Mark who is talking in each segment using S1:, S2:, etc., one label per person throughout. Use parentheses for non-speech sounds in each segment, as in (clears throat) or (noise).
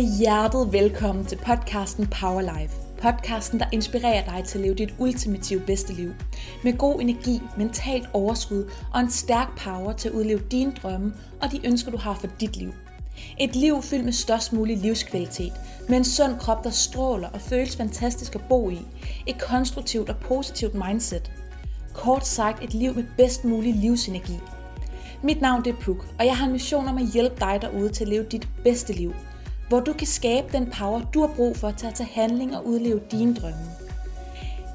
S1: af hjertet velkommen til podcasten Power Life. Podcasten, der inspirerer dig til at leve dit ultimative bedste liv. Med god energi, mentalt overskud og en stærk power til at udleve dine drømme og de ønsker, du har for dit liv. Et liv fyldt med størst mulig livskvalitet, med en sund krop, der stråler og føles fantastisk at bo i. Et konstruktivt og positivt mindset. Kort sagt et liv med bedst mulig livsenergi. Mit navn det er Puk, og jeg har en mission om at hjælpe dig derude til at leve dit bedste liv. Hvor du kan skabe den power, du har brug for til at tage handling og udleve dine drømme.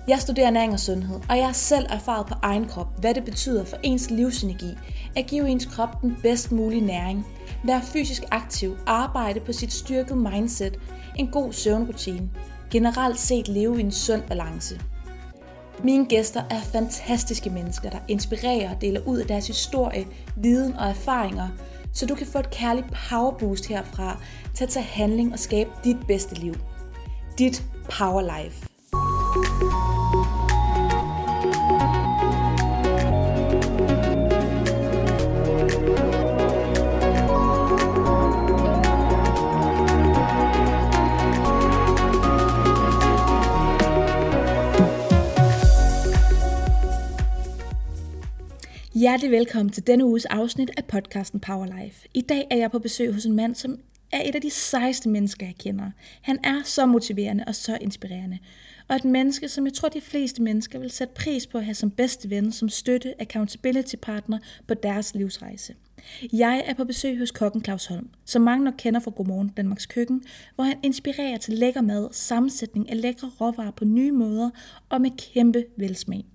S1: Jeg studerer næring og sundhed, og jeg har selv erfaret på egen krop, hvad det betyder for ens livsenergi at give ens krop den bedst mulige næring, være fysisk aktiv, arbejde på sit styrkede mindset, en god søvnrutine, generelt set leve i en sund balance. Mine gæster er fantastiske mennesker, der inspirerer og deler ud af deres historie, viden og erfaringer, så du kan få et kærligt powerboost herfra til at tage handling og skabe dit bedste liv. Dit power life. Hjertelig velkommen til denne uges afsnit af podcasten Power Life. I dag er jeg på besøg hos en mand, som er et af de sejeste mennesker, jeg kender. Han er så motiverende og så inspirerende. Og et menneske, som jeg tror, de fleste mennesker vil sætte pris på at have som bedste ven, som støtte, accountability partner på deres livsrejse. Jeg er på besøg hos kokken Claus Holm, som mange nok kender fra Godmorgen Danmarks Køkken, hvor han inspirerer til lækker mad, sammensætning af lækre råvarer på nye måder og med kæmpe velsmag.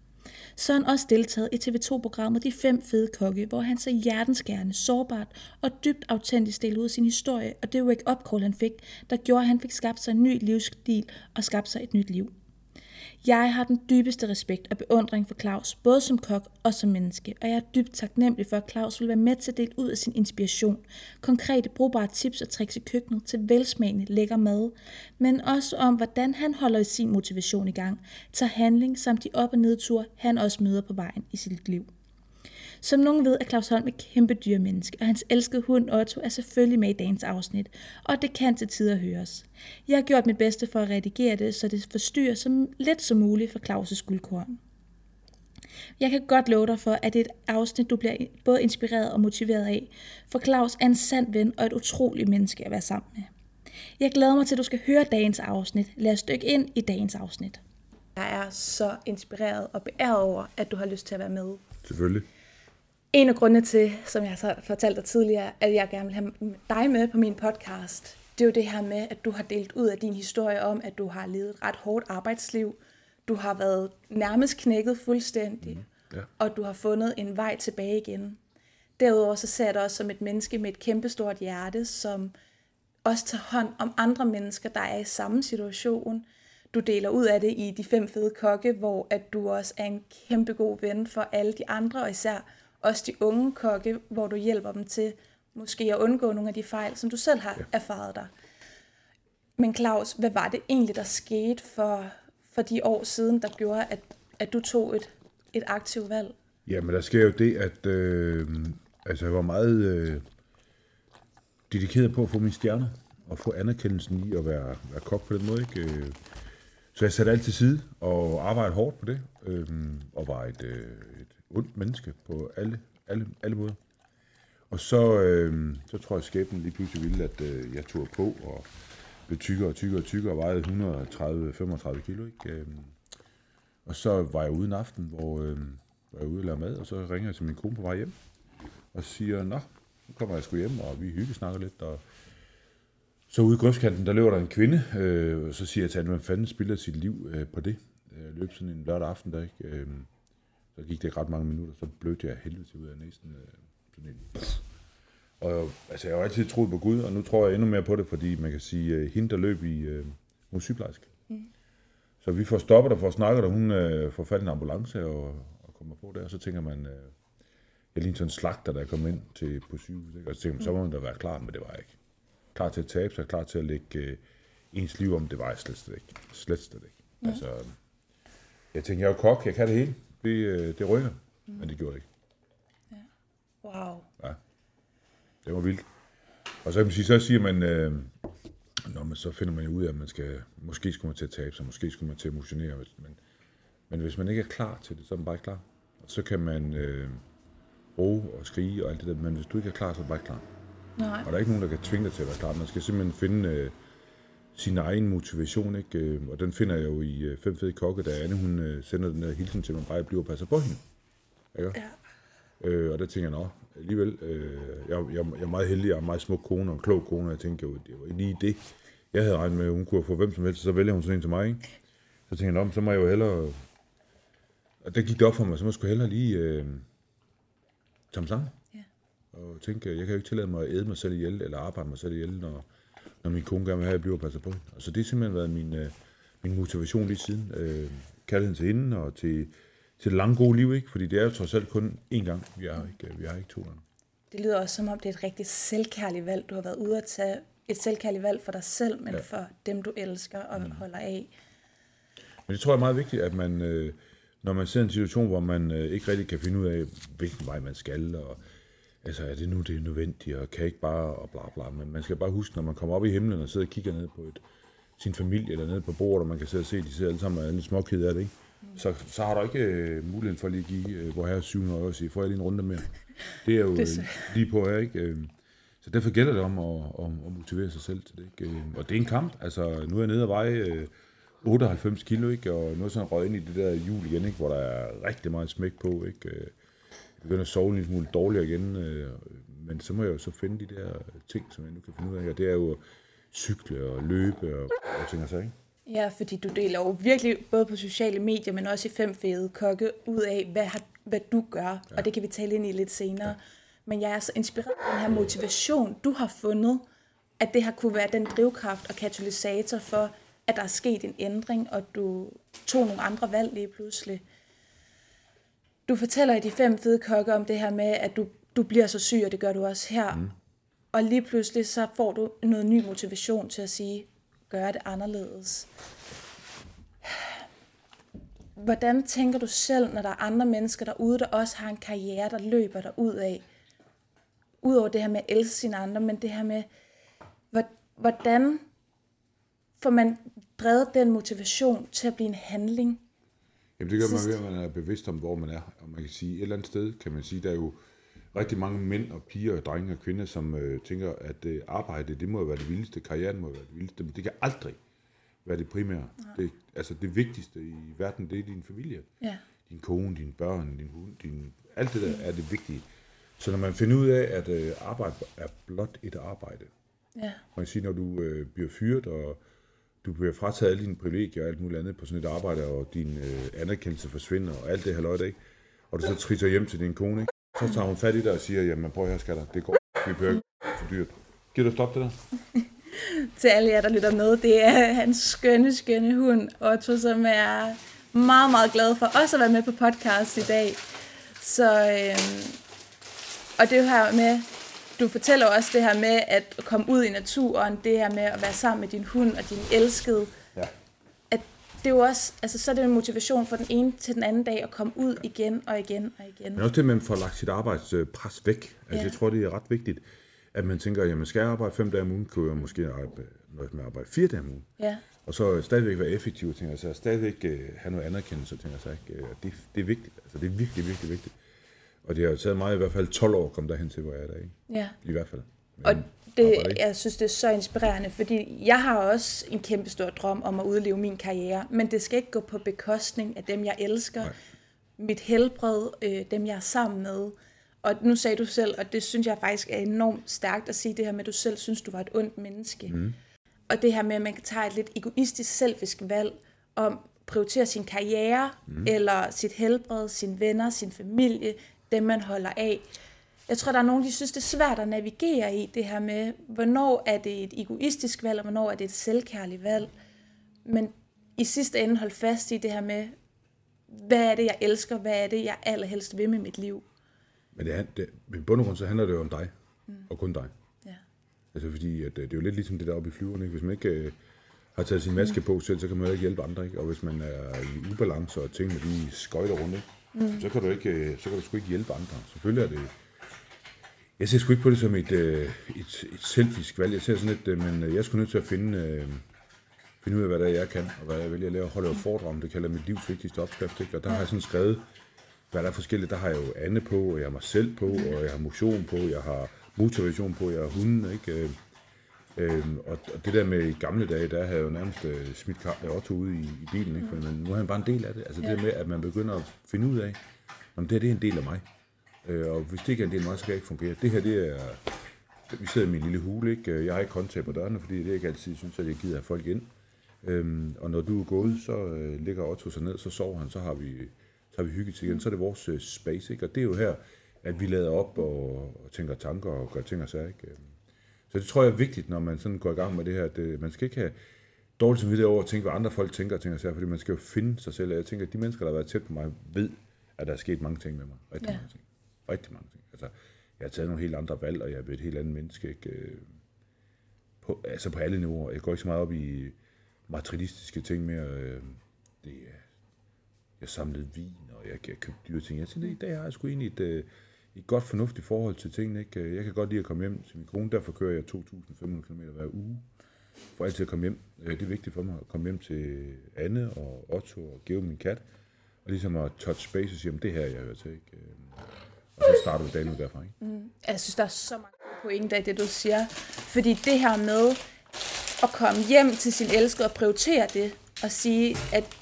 S1: Så har han også deltaget i TV2-programmet De Fem Fede Kokke, hvor han så hjertenskærende, sårbart og dybt autentisk delte ud af sin historie, og det wake-up call, han fik, der gjorde, at han fik skabt sig en ny livsstil og skabt sig et nyt liv. Jeg har den dybeste respekt og beundring for Claus, både som kok og som menneske, og jeg er dybt taknemmelig for, at Claus vil være med til at dele ud af sin inspiration, konkrete brugbare tips og tricks i køkkenet til velsmagende lækker mad, men også om, hvordan han holder sin motivation i gang, tager handling samt de op- og nedture, han også møder på vejen i sit liv. Som nogen ved, er Claus Holm et kæmpe dyrmenneske, og hans elskede hund Otto er selvfølgelig med i dagens afsnit, og det kan til tider høres. Jeg har gjort mit bedste for at redigere det, så det forstyrrer så lidt som muligt for Claus' guldkorn. Jeg kan godt love dig for, at det er et afsnit, du bliver både inspireret og motiveret af, for Claus er en sand ven og et utroligt menneske at være sammen med. Jeg glæder mig til, at du skal høre dagens afsnit. Lad os dykke ind i dagens afsnit. Jeg er så inspireret og beæret over, at du har lyst til at være med.
S2: Selvfølgelig.
S1: En af grundene til, som jeg har fortalt dig tidligere, at jeg gerne vil have dig med på min podcast, det er jo det her med, at du har delt ud af din historie om, at du har levet et ret hårdt arbejdsliv. Du har været nærmest knækket fuldstændig, mm, ja. og du har fundet en vej tilbage igen. Derudover så ser jeg dig også som et menneske med et kæmpestort hjerte, som også tager hånd om andre mennesker, der er i samme situation. Du deler ud af det i De Fem Fede Kokke, hvor at du også er en kæmpe god ven for alle de andre, og især også de unge kokke, hvor du hjælper dem til måske at undgå nogle af de fejl, som du selv har ja. erfaret dig. Men Claus, hvad var det egentlig, der skete for, for de år siden, der gjorde, at, at du tog et, et aktivt valg?
S2: Jamen, der sker jo det, at øh, altså, jeg var meget øh, dedikeret på at få mine stjerner, og få anerkendelsen i at være, være kok på den måde. Ikke? Øh, så jeg satte alt til side og arbejdede hårdt på det, øh, og var et, øh, ondt menneske på alle, alle, alle måder. Og så, øh, så tror jeg, at skæbnen lige pludselig ville, at øh, jeg tog på og blev tykkere og tykkere og tykkere og vejede 130-35 kilo. Ikke? Øh, og så var jeg ude en aften, hvor øh, var jeg ude og lave mad, og så ringer jeg til min kone på vej hjem og siger, nå, nu kommer jeg sgu hjem, og vi hyggesnakker lidt, og så ude i grøftskanten, der løber der en kvinde, øh, og så siger jeg til hende, hvem fanden spiller sit liv øh, på det? Jeg løb sådan en lørdag aften der, ikke? Øh, så gik det ret mange minutter, så blødte jeg helvede til ud af næsten øh, sådan en... Og altså, jeg har jo altid troet på Gud, og nu tror jeg endnu mere på det, fordi man kan sige, at hende, der løb i øh, hun sygeplejerske. Mm. Så vi får stoppet og får snakket, og hun øh, får fat i en ambulance og, og kommer på der, og så tænker man, øh, jeg ligner sådan en slagter, der er kommet ind til, på sygehuset, ikke? og så tænker man, så må man da være klar, men det var jeg ikke. Klar til at tabe sig, klar til at lægge øh, ens liv om, det var jeg slet, slet ikke. Slet, slet ikke. Mm. Altså, jeg tænker, jeg er jo kok, jeg kan det hele det, øh, det rykker. Mm. Men det gjorde det ikke.
S1: Ja. Wow.
S2: Ja. Det var vildt. Og så kan man sige, så siger man, øh, men så finder man jo ud af, at man skal, måske skulle man til at tabe sig, måske skulle man til at motionere, men, men hvis man ikke er klar til det, så er man bare ikke klar. Og så kan man øh, råbe og skrige og alt det der, men hvis du ikke er klar, så er du bare ikke klar.
S1: Nej.
S2: Og der er ikke nogen, der kan tvinge dig til at være klar. Man skal simpelthen finde øh, sin egen motivation, ikke? Øh, og den finder jeg jo i øh, Fem Fede Kokke, da Anne hun øh, sender den der hilsen til mig, bare jeg bliver og passer på hende. Ikke?
S1: Ja.
S2: Øh, og der tænker jeg, nå, alligevel, øh, jeg, jeg, jeg er meget heldig, jeg er en meget smuk kone og en klog kone, og jeg tænker jo, det var lige det, jeg havde regnet med, at hun kunne få hvem som helst, så vælger hun sådan en til mig, ikke? Så tænker jeg, nå, så må jeg jo hellere, og der gik det op for mig, så må jeg sgu hellere lige øh, tage mig sammen.
S1: Ja.
S2: Og tænke, jeg kan jo ikke tillade mig at æde mig selv ihjel, eller arbejde mig selv ihjel, når, når min kone gerne vil have, at jeg bliver og passer på hende. Og så det har simpelthen været min, øh, min motivation lige siden. Øh, kærligheden til hende og til, til det lange gode liv, ikke? Fordi det er jo trods alt kun én gang. Vi har ikke, vi har ikke to gange.
S1: Det lyder også som om, det er et rigtig selvkærligt valg. Du har været ude at tage et selvkærligt valg for dig selv, men ja. for dem, du elsker og mm. holder af.
S2: Men det tror jeg er meget vigtigt, at man, øh, når man ser en situation, hvor man øh, ikke rigtig kan finde ud af, hvilken vej man skal, og altså, er det nu det er nødvendigt, og kan ikke bare, og bla bla, men man skal bare huske, når man kommer op i himlen og sidder og kigger ned på et, sin familie, eller ned på bordet, og man kan sidde og se, de sidder alle sammen og er lidt småkede af det, ikke? Så, så har du ikke øh, muligheden for lige at give øh, hvor her 700 år og sige, får jeg lige en runde mere? Det er jo øh, lige på her, ikke? Øh, Så derfor gælder det om at, at, at motivere sig selv til det, ikke? Øh, Og det er en kamp, altså nu er jeg nede og veje øh, 98 kilo, ikke? Og nu er sådan røget ind i det der jul igen, ikke? Hvor der er rigtig meget smæk på, ikke? Jeg begynder at sove en lille smule dårligere igen, øh, men så må jeg jo så finde de der ting, som jeg nu kan finde ud af, og det er jo cykle og løbe og, og ting og så, ikke?
S1: Ja, fordi du deler jo virkelig både på sociale medier, men også i fem fede kokke ud af, hvad, har, hvad du gør, ja. og det kan vi tale ind i lidt senere. Ja. Men jeg er så inspireret af den her motivation, du har fundet, at det har kunne være den drivkraft og katalysator for, at der er sket en ændring, og du tog nogle andre valg lige pludselig. Du fortæller i de fem fede kokke om det her med, at du, du bliver så syg, og det gør du også her. Mm. Og lige pludselig så får du noget ny motivation til at sige, gøre det anderledes. Hvordan tænker du selv, når der er andre mennesker derude, der også har en karriere, der løber der ud af? Udover det her med at elske sine andre, men det her med, hvor- hvordan får man drevet den motivation til at blive en handling?
S2: Jamen det gør man
S1: Sidst.
S2: ved, at man er bevidst om, hvor man er. Og man kan sige, et eller andet sted, kan man sige, der er jo rigtig mange mænd og piger og drenge og kvinder, som øh, tænker, at øh, arbejde, det må være det vildeste, karrieren må være det vildeste, men det kan aldrig være det primære. Det, altså det vigtigste i verden, det er din familie.
S1: Ja.
S2: Din kone, dine børn, din hund, din, alt det der er det vigtige. Så når man finder ud af, at øh, arbejde er blot et arbejde,
S1: Ja.
S2: man kan sige, når du øh, bliver fyret, og du bliver frataget alle dine privilegier og alt muligt andet på sådan et arbejde, og din øh, anerkendelse forsvinder, og alt det her løjt, ikke? Og du så trisser hjem til din kone, ikke? Så tager hun fat i dig og siger, jamen prøv her, skatter, det går, vi behøver ikke for dyrt. Giver du stop det der? (laughs)
S1: Til alle jer, der lytter med, det er hans skønne, skønne hund, Otto, som er meget, meget glad for også at være med på podcast i dag. Så, øh, og det her med, du fortæller også det her med at komme ud i naturen, det her med at være sammen med din hund og din elskede,
S2: Ja.
S1: at det er jo også, altså så er det en motivation fra den ene til den anden dag at komme ud igen og igen og igen.
S2: Men også det, at man får lagt sit arbejdspres væk. Altså,
S1: Ja.
S2: Jeg tror, det er ret vigtigt, at man tænker, jamen skal jeg arbejde fem dage om ugen, kunne jeg måske arbejde, nøjes med at arbejde fire dage om ugen.
S1: Ja,
S2: Og så stadigvæk være effektiv, tænker jeg så. Stadigvæk øh, have noget anerkendelse, tænker jeg så. Ikke? Øh, Det, det er vigtigt. Altså, det er virkelig, virkelig vigtigt. Og det har jo taget mig i hvert fald 12 år at komme derhen til, hvor jeg er der, ikke?
S1: ja.
S2: I hvert fald.
S1: Og
S2: Men
S1: det,
S2: arbejder ikke.
S1: jeg synes, det er så inspirerende, fordi jeg har også en kæmpe stor drøm om at udleve min karriere, men det skal ikke gå på bekostning af dem, jeg elsker,
S2: Nej.
S1: mit helbred, øh, dem, jeg er sammen med. Og nu sagde du selv, og det synes jeg faktisk er enormt stærkt at sige det her med, at du selv synes, du var et ondt menneske. Mm. Og det her med, at man kan tage et lidt egoistisk, selvisk valg om prioritere sin karriere, mm. eller sit helbred, sine venner, sin familie, dem man holder af. Jeg tror, der er nogen, der synes, det er svært at navigere i det her med, hvornår er det et egoistisk valg, og hvornår er det et selvkærligt valg. Men i sidste ende hold fast i det her med, hvad er det, jeg elsker, hvad er det, jeg allerhelst vil med mit liv.
S2: Men det, er- det, i bund og grund, så handler det jo om dig. Mm. Og kun dig.
S1: Ja.
S2: Altså fordi, at, øh, det er jo lidt ligesom det der oppe i flyverne. Ikke? Hvis man ikke øh, har taget sin maske på selv, så kan man jo ikke hjælpe andre. Ikke? Og hvis man er i ubalance og tingene de skøjter rundt, ikke? Mm. så kan du ikke, øh, så kan du sgu ikke hjælpe andre. Selvfølgelig er det Jeg ser sgu ikke på det som et, øh, et, et selfisk valg. Jeg ser sådan lidt, øh, men jeg skulle nødt til at finde, finde ud af, hvad det er, jeg kan, og hvad jeg vælger at lave. Holde et foredrag om, det kalder mit livs vigtigste opskrift. Ikke? Og der har jeg sådan skrevet, hvad der er forskelligt. Der har jeg jo Anne på, og jeg har mig selv på, og jeg har motion på, jeg har motivation på, jeg har hunden, ikke? Øh, Øhm, og, og det der med i gamle dage, der havde jeg jo nærmest øh, smidt Kar- Otto ude i, i bilen, ikke? Men nu er han bare en del af det. Altså ja. det der med, at man begynder at finde ud af, om det her det er en del af mig. Øh, og hvis det ikke er en del af mig, så kan jeg ikke fungere. Det her, det er... Vi sidder i min lille hule, ikke? Jeg har ikke håndtag på dørene, fordi det er ikke altid synes, at jeg gider have folk ind. Øhm, og når du er gået, så øh, ligger Otto sig ned, så sover han, så har vi, så har vi hygget igen. Så er det vores øh, space, ikke? Og det er jo her, at vi lader op og, og tænker tanker og gør ting og sager, ikke? Så det tror jeg er vigtigt, når man sådan går i gang med det her, at øh, man skal ikke have dårligt samvittighed over at tænke, hvad andre folk tænker og tænker sig, fordi man skal jo finde sig selv. Jeg tænker, at de mennesker, der har været tæt på mig, ved, at der er sket mange ting med mig. Rigtig ja. mange ting. Rigtig mange ting. Altså, jeg har taget nogle helt andre valg, og jeg er blevet et helt andet menneske. Ikke? Øh, på, altså på alle niveauer. Jeg går ikke så meget op i materialistiske ting mere. Øh, det, jeg samlede vin, og jeg, jeg købte dyre ting. Jeg tænkte, i dag har jeg sgu egentlig et, øh, et godt fornuftigt forhold til tingene. Ikke? Jeg kan godt lide at komme hjem til min kone, derfor kører jeg 2.500 km hver uge, for altid at komme hjem. Øh, det er vigtigt for mig at komme hjem til Anne og Otto og Geo, min kat, og ligesom at touch space og sige, det her jeg hører til. Ikke? Øh, og så starter vi dagen ud derfra. Ikke?
S1: Mm. Jeg synes, der er så mange pointer i det, du siger. Fordi det her med at komme hjem til sin elskede og prioritere det, og sige, at,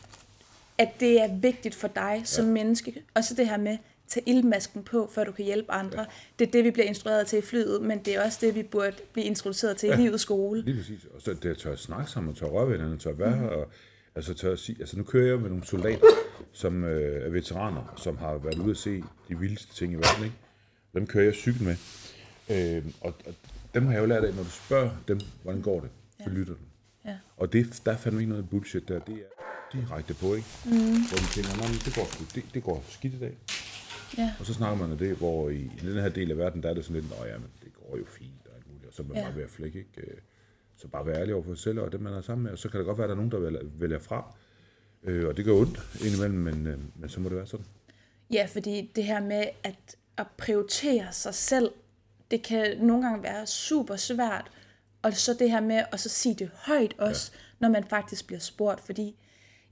S1: at det er vigtigt for dig ja. som menneske. Og så det her med, tage ildmasken på, før du kan hjælpe andre. Ja. Det er det, vi bliver instrueret til i flyet, men det er også det, vi burde blive introduceret til ja. i livets skole.
S2: Lige præcis. Og så det tør at snakke sammen, og tør røre ved tør være mm. her, og altså tør at sige, altså nu kører jeg med nogle soldater, som øh, er veteraner, som har været ude at se de vildeste ting i verden, ikke? Dem kører jeg cykel med. Øh, og, og, dem har jeg jo lært af, når du spørger dem, hvordan går det, så ja. lytter du. Ja. Og det, der fandt ikke noget bullshit der. Det er direkte på, ikke? Mm. Hvor de tænker, det går, det, det går skidt i dag. Ja. Og så snakker man om det, hvor i, i den her del af verden, der er det sådan lidt, at ja, men det går jo fint og alt muligt, og så er man ja. bare at flække, ikke? Øh, så bare være ærlig over for sig selv og det, man er sammen med, og så kan det godt være, at der er nogen, der vælger, vælger fra. Øh, og det gør ondt indimellem, men, øh, men så må det være sådan.
S1: Ja, fordi det her med at, at prioritere sig selv, det kan nogle gange være super svært, og så det her med at så sige det højt også, ja. når man faktisk bliver spurgt, fordi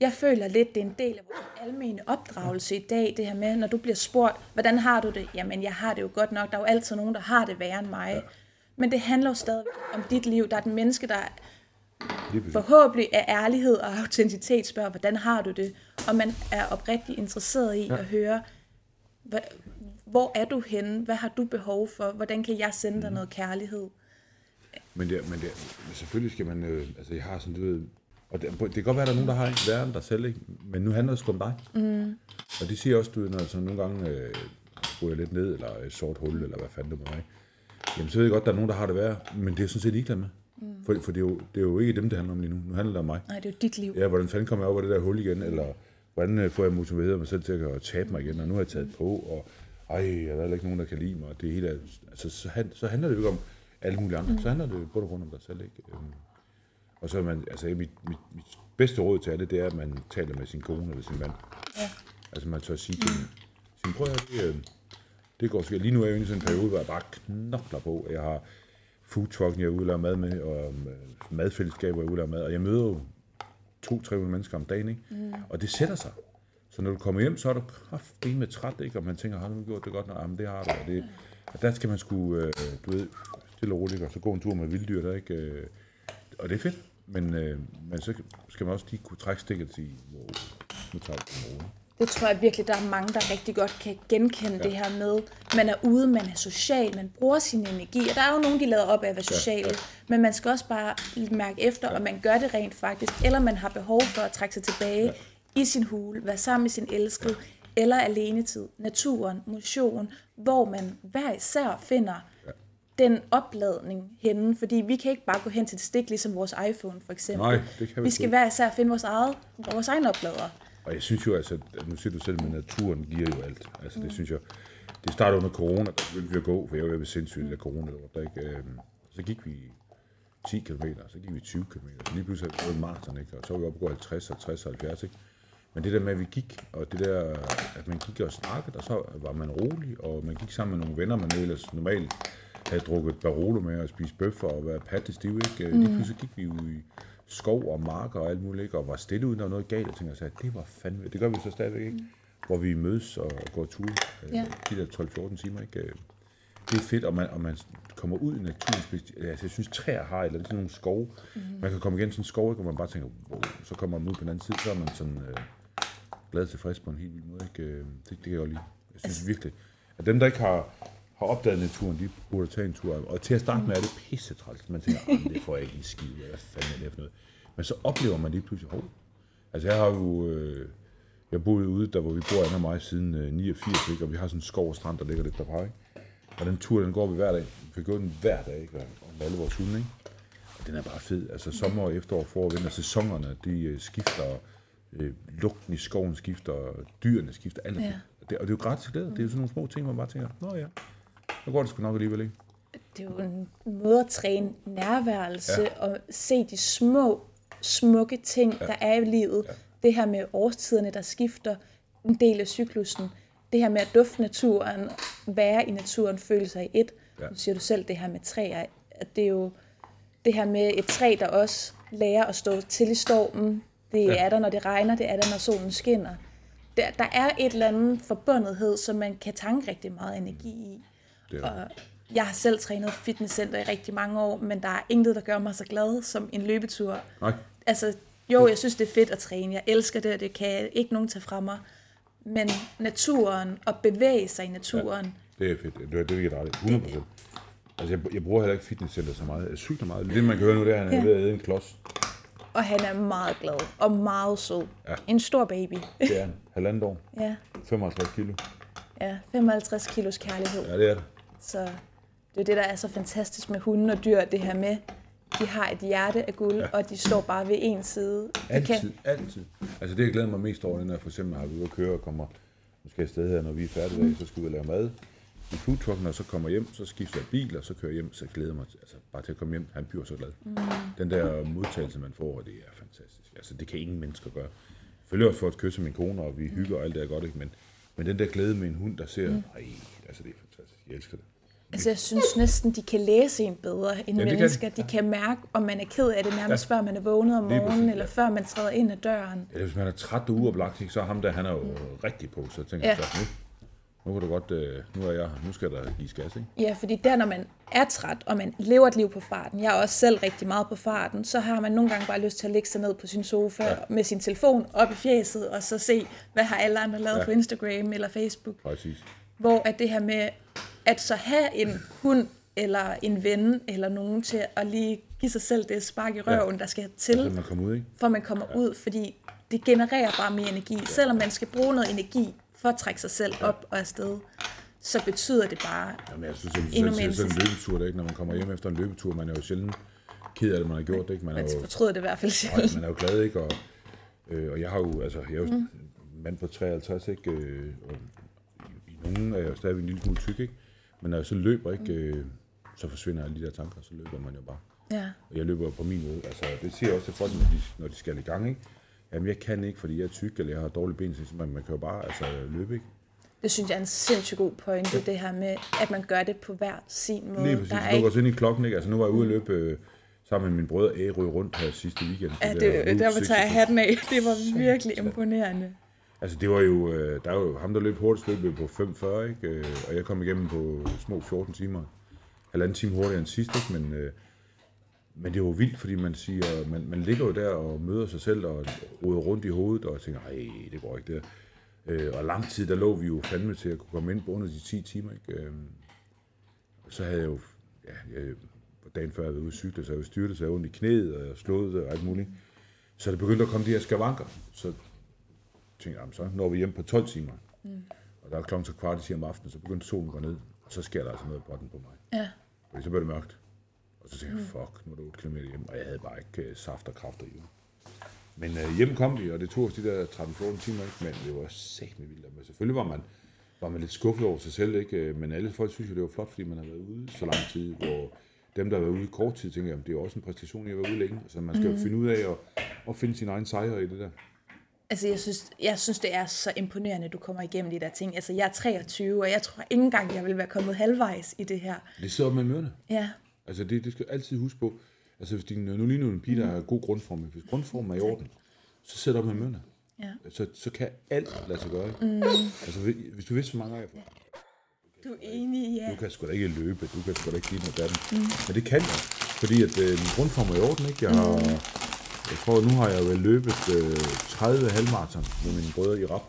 S1: jeg føler lidt, det er en del af vores almene opdragelse i dag, det her med, når du bliver spurgt, hvordan har du det? Jamen, jeg har det jo godt nok. Der er jo altid nogen, der har det værre end mig. Ja. Men det handler jo stadig om dit liv. Der er et menneske, der forhåbentlig af ærlighed og autenticitet spørger, hvordan har du det? Og man er oprigtigt interesseret i ja. at høre, hvor er du henne? Hvad har du behov for? Hvordan kan jeg sende dig mm. noget kærlighed?
S2: Men, det, men, det, men selvfølgelig skal man, øh, altså jeg har sådan, du ved, og det, det kan godt være, at der er nogen, der har en værre end dig selv, ikke? men nu handler det sgu om dig. Mm. Og det siger også, du, når så nogle gange øh, går jeg lidt ned, eller et sort hul, eller hvad fanden det må være. Jamen, så ved jeg godt, at der er nogen, der har det værre, men det er sådan set ligeglad med. Mm. For, for det, er jo, det er jo ikke dem, det handler om lige nu. Nu handler det om mig.
S1: Nej, det er jo dit liv.
S2: Ja, hvordan fanden kommer jeg op af det der hul igen, eller hvordan øh, får jeg motiveret mig selv til at tabe mig igen, og nu har jeg taget på, og ej, der er ikke nogen, der kan lide mig. Det hele er, altså, så, så handler det jo ikke om alle mulige andre. Mm. Så handler det jo både rundt om dig selv. Ikke? Og så er man, altså mit, mit, mit bedste råd til alle, det er, at man taler med sin kone eller sin mand. Ja. Altså man tør sige til mm. sin prøv at det, øh, det går skidt. Lige nu er jeg i sådan en periode, hvor jeg bare knokler på. Jeg har food trucken, jeg er ude mad med, og øh, madfællesskaber, jeg er ude mad, og jeg møder jo to-tre mennesker om dagen, ikke? Mm. og det sætter sig. Så når du kommer hjem, så er du med træt, ikke? og man tænker, har du gjort det godt? Nej, men det har du. Og, det, og der skal man sgu, øh, du ved, stille og roligt, og så gå en tur med vilddyr, der ikke... Øh, og det er fedt, men, øh, men så skal man også lige kunne trække stikket til, hvor nu tager vi
S1: det tror jeg virkelig, der er mange, der rigtig godt kan genkende ja. det her med, man er ude, man er social, man bruger sin energi, og der er jo nogen, de lader op af at være sociale, ja, ja. men man skal også bare mærke efter, ja. om man gør det rent faktisk, eller man har behov for at trække sig tilbage ja. i sin hule, være sammen med sin elskede, ja. eller alenetid, naturen, motion, hvor man hver især finder den opladning henne, fordi vi kan ikke bare gå hen til et stik, ligesom vores iPhone for eksempel.
S2: Nej, det kan vi
S1: Vi skal hver især finde vores, eget, vores egen oplader.
S2: Og jeg synes jo, altså, at nu siger du selv, at naturen giver jo alt. Altså, det mm. synes jeg, det startede under corona, der ville vi at gå, for jeg var ved sindssygt af corona, der, ikke, øhm, så gik vi 10 km, så gik vi 20 km, så lige pludselig det en maraton, ikke? og så var vi oppe gå 50, 60 og 70, ikke? Men det der med, at vi gik, og det der, at man gik og snakkede, og så var man rolig, og man gik sammen med nogle venner, man ellers normalt havde drukket Barolo med og spist bøffer og været patte stiv, ikke? Mm. Lige pludselig gik vi ud i skov og marker og alt muligt, ikke? og var stille uden der var noget galt, og tænkte, at det var fandme, det gør vi så stadigvæk, ikke? Mm. Hvor vi mødes og går tur,
S1: Ja.
S2: de der 12-14 timer, ikke? Øh, Det er fedt, og man, og man kommer ud i naturen. Altså, jeg synes, træer har eller sådan nogle skove. Mm. Man kan komme igennem sådan en skov, ikke? og man bare tænker, wow, så kommer man ud på den anden side, så er man sådan øh, glad tilfreds på en helt vild måde. Ikke? Øh, Det, det kan jeg godt lide. Jeg synes virkelig, at dem, der ikke har, har opdaget naturen, de burde tage en tur. Og til at starte med er det pisse træls. Man tænker, "Ah, det får jeg ikke en skid. Hvad fanden er det for noget? Men så oplever man lige pludselig, hov. Altså jeg har jo, øh, jeg boede ude, der hvor vi bor, Anna og mig, siden øh, 89, ikke? og vi har sådan en skov og strand, der ligger lidt derpå, ikke? Og den tur, den går vi hver dag. Vi går den hver dag, ikke? Og med alle vores hunde, ikke? Og den er bare fed. Altså sommer, efterår, forår, vinter, sæsonerne, de øh, skifter, øh, lugten i skoven skifter, dyrene skifter, alt.
S1: Ja.
S2: Det, og det er jo gratis glæde. Det er jo sådan nogle små ting, man bare tænker, nå ja, så går det sgu nok alligevel, ikke?
S1: Det er jo en måde at træne nærværelse ja. og se de små, smukke ting, ja. der er i livet. Ja. Det her med årstiderne, der skifter en del af cyklusen. Det her med at dufte naturen, være i naturen, føle sig i et. Ja. Nu siger du selv det her med træer. At det er jo det her med et træ, der også lærer at stå til i stormen. Det. Ja. er der, når det regner. Det er der, når solen skinner. Der, der er et eller andet forbundethed, som man kan tanke rigtig meget energi i.
S2: Det er,
S1: Og jeg har selv trænet fitnesscenter i rigtig mange år, men der er intet, der gør mig så glad som en løbetur.
S2: nej,
S1: Altså, jo, jeg synes, det er fedt at træne. Jeg elsker det, og det kan ikke nogen tage fra mig. Men naturen, og bevæge sig i naturen,
S2: det er fedt. Det er det, vi kan ret i. 100 procent. Altså, jeg, jeg bruger heller ikke fitnesscenter så meget. Jeg cykler meget. Det, man kan høre nu, det er, at han er
S1: Ja.
S2: ved at æde en klods.
S1: og han er meget glad og meget sød.
S2: Ja.
S1: En stor baby.
S2: Det er han. Halvandet år.
S1: ja,
S2: 55 kilo.
S1: ja, 55 kilos kærlighed.
S2: Ja, det er det.
S1: Så det er det, der er så fantastisk med hunde og dyr, det her med, de har et hjerte af guld, ja. og de står bare ved en side. De
S2: Altid, altid. Altså det, jeg glæder mig mest over, er, når jeg for eksempel har været ude at køre og kommer måske afsted her, når vi er færdige, mm. så skal vi lave mad i foodtrucken, og så kommer hjem, så skifter jeg bil, og så kører jeg hjem, så glæder jeg mig altså, bare til at komme hjem. Han bliver så glad. Mm. Den der modtagelse, man får, det er fantastisk. Altså det kan ingen mennesker gøre. Selvfølgelig også for at kysse min kone, og vi hygger og alt det er godt, ikke? Men, men den der glæde med en hund, der ser, mm. ej, altså det er fantastisk. Jeg elsker det.
S1: Altså, jeg synes næsten, de kan læse en bedre end
S2: Ja, det kan
S1: mennesker.
S2: de.
S1: De kan mærke, om man er ked af det nærmest, ja. før man er vågnet om morgenen, eller
S2: ja.
S1: før man træder ind ad døren.
S2: Eller hvis man er træt og uoplagt, så er ham der, han er jo rigtig på, så tænker
S1: Ja.
S2: jeg så, nu, nu kan du godt, øh, nu er jeg nu skal der gives gas, ikke?
S1: Ja, fordi der, når man er træt, og man lever et liv på farten, jeg er også selv rigtig meget på farten, så har man nogle gange bare lyst til at ligge sig ned på sin sofa ja. med sin telefon op i fjeset, og så se, hvad har alle andre lavet ja.
S2: Ja.
S1: på Instagram eller Facebook.
S2: Præcis.
S1: Hvor at det her med, at så have en hund, eller en ven, eller nogen til at lige give sig selv det spark i røven, ja. der skal til.
S2: Så man kommer ud, ikke?
S1: for man kommer ja. ud, fordi det genererer bare mere energi. Ja. Selvom man skal bruge noget energi for at trække sig selv op og afsted, så betyder det bare
S2: Jamen, jeg synes, at
S1: endnu
S2: sådan,
S1: mere
S2: sådan en løbetur, det, ikke? når man kommer hjem efter en løbetur, man er jo sjældent ked af det, man har gjort det, ikke? Man er
S1: Man
S2: jo,
S1: fortryder det i hvert fald
S2: og
S1: sjældent.
S2: man er jo glad, ikke? Og, øh, og jeg har jo, altså, jeg er jo mm. mand på 53, ikke? Øh, og i, i nogen er jeg jo stadigvæk en lille smule tyk, ikke? Men når jeg så løber, ikke? Øh, så forsvinder alle de der tanker, så løber man jo bare.
S1: Ja.
S2: Og jeg løber på min måde. Altså, det siger jeg også til folk, når de, når de skal i gang, ikke? Jamen, jeg kan ikke, fordi jeg er tyk, eller jeg har dårlige ben, så man, man kan jo bare altså, løbe, ikke?
S1: Det synes jeg er en sindssygt god pointe, det her med, at man gør det på hver sin måde.
S2: Lige præcis.
S1: Der er
S2: Du går
S1: ikke,
S2: ind i klokken, ikke? Altså, nu var jeg ude at løbe øh, sammen med mine brødre Ærø rundt her sidste weekend.
S1: ja,
S2: der
S1: det,
S2: Route
S1: der tager jeg
S2: 66.
S1: hatten af. Det var virkelig imponerende.
S2: Altså, det var jo, øh, der var jo ham, der løb hurtigst løb på 5.40, ikke? Øh, og jeg kom igennem på små 14 timer. Halvanden time hurtigere end sidst, ikke? Men, øh, men det var vildt, fordi man siger, man, man ligger jo der og møder sig selv og roder rundt i hovedet og tænker, nej, det går ikke der. Øh, og lang tid, der lå vi jo fandme til at kunne komme ind på under de 10 timer, ikke? Øh, så havde jeg jo, ja, jeg, dagen før jeg var ude cykle, så jeg jo styrtet, så jeg ondt i knæet, og slået og alt muligt. Så det begyndte at komme de her skavanker. Så tænkte jeg, så når vi hjem på 12 timer. Mm. Og der er klokken så kvart i 10 om aftenen, så begyndte solen at gå ned. Og så sker der altså noget på den på mig.
S1: Ja.
S2: Fordi så blev det mørkt. Og så tænkte jeg, fuck, nu er det 8 km hjem. Og jeg havde bare ikke øh, saft og kræfter i mig. Men øh, hjem kom vi, og det tog os de der 13-14 timer, ikke? men det var sæt med vildt. Men selvfølgelig var man, var man lidt skuffet over sig selv, ikke? Øh, men alle folk synes jo, det var flot, fordi man har været ude så lang tid, hvor dem, der har været ude i kort tid, tænker jeg, det er jo også en præstation, i at være ude længe. Så man skal jo finde ud af at, at finde sin egen sejr i det der.
S1: Altså, jeg synes, jeg synes, det er så imponerende, at du kommer igennem de der ting. Altså, jeg er 23, og jeg tror ikke engang, jeg vil være kommet halvvejs i det her.
S2: Det sidder med mørene.
S1: Ja,
S2: Altså det, det skal du altid huske på. Altså hvis din, nu ligner du en pige, der har god grundform, hvis grundformen er i orden, så sæt op med mørene.
S1: ja.
S2: Så, så kan alt lade sig gøre. Mm. Altså hvis, hvis du vidste, hvor mange af
S1: Du er enig, ja.
S2: Du kan sgu da ikke løbe, du kan sgu da ikke give noget datten. Mm. Men det kan jeg, fordi at øh, min grundform er i orden, ikke? Jeg har, jeg tror, nu har jeg vel løbet øh, 30 halvmarathon med mine brødre i rap.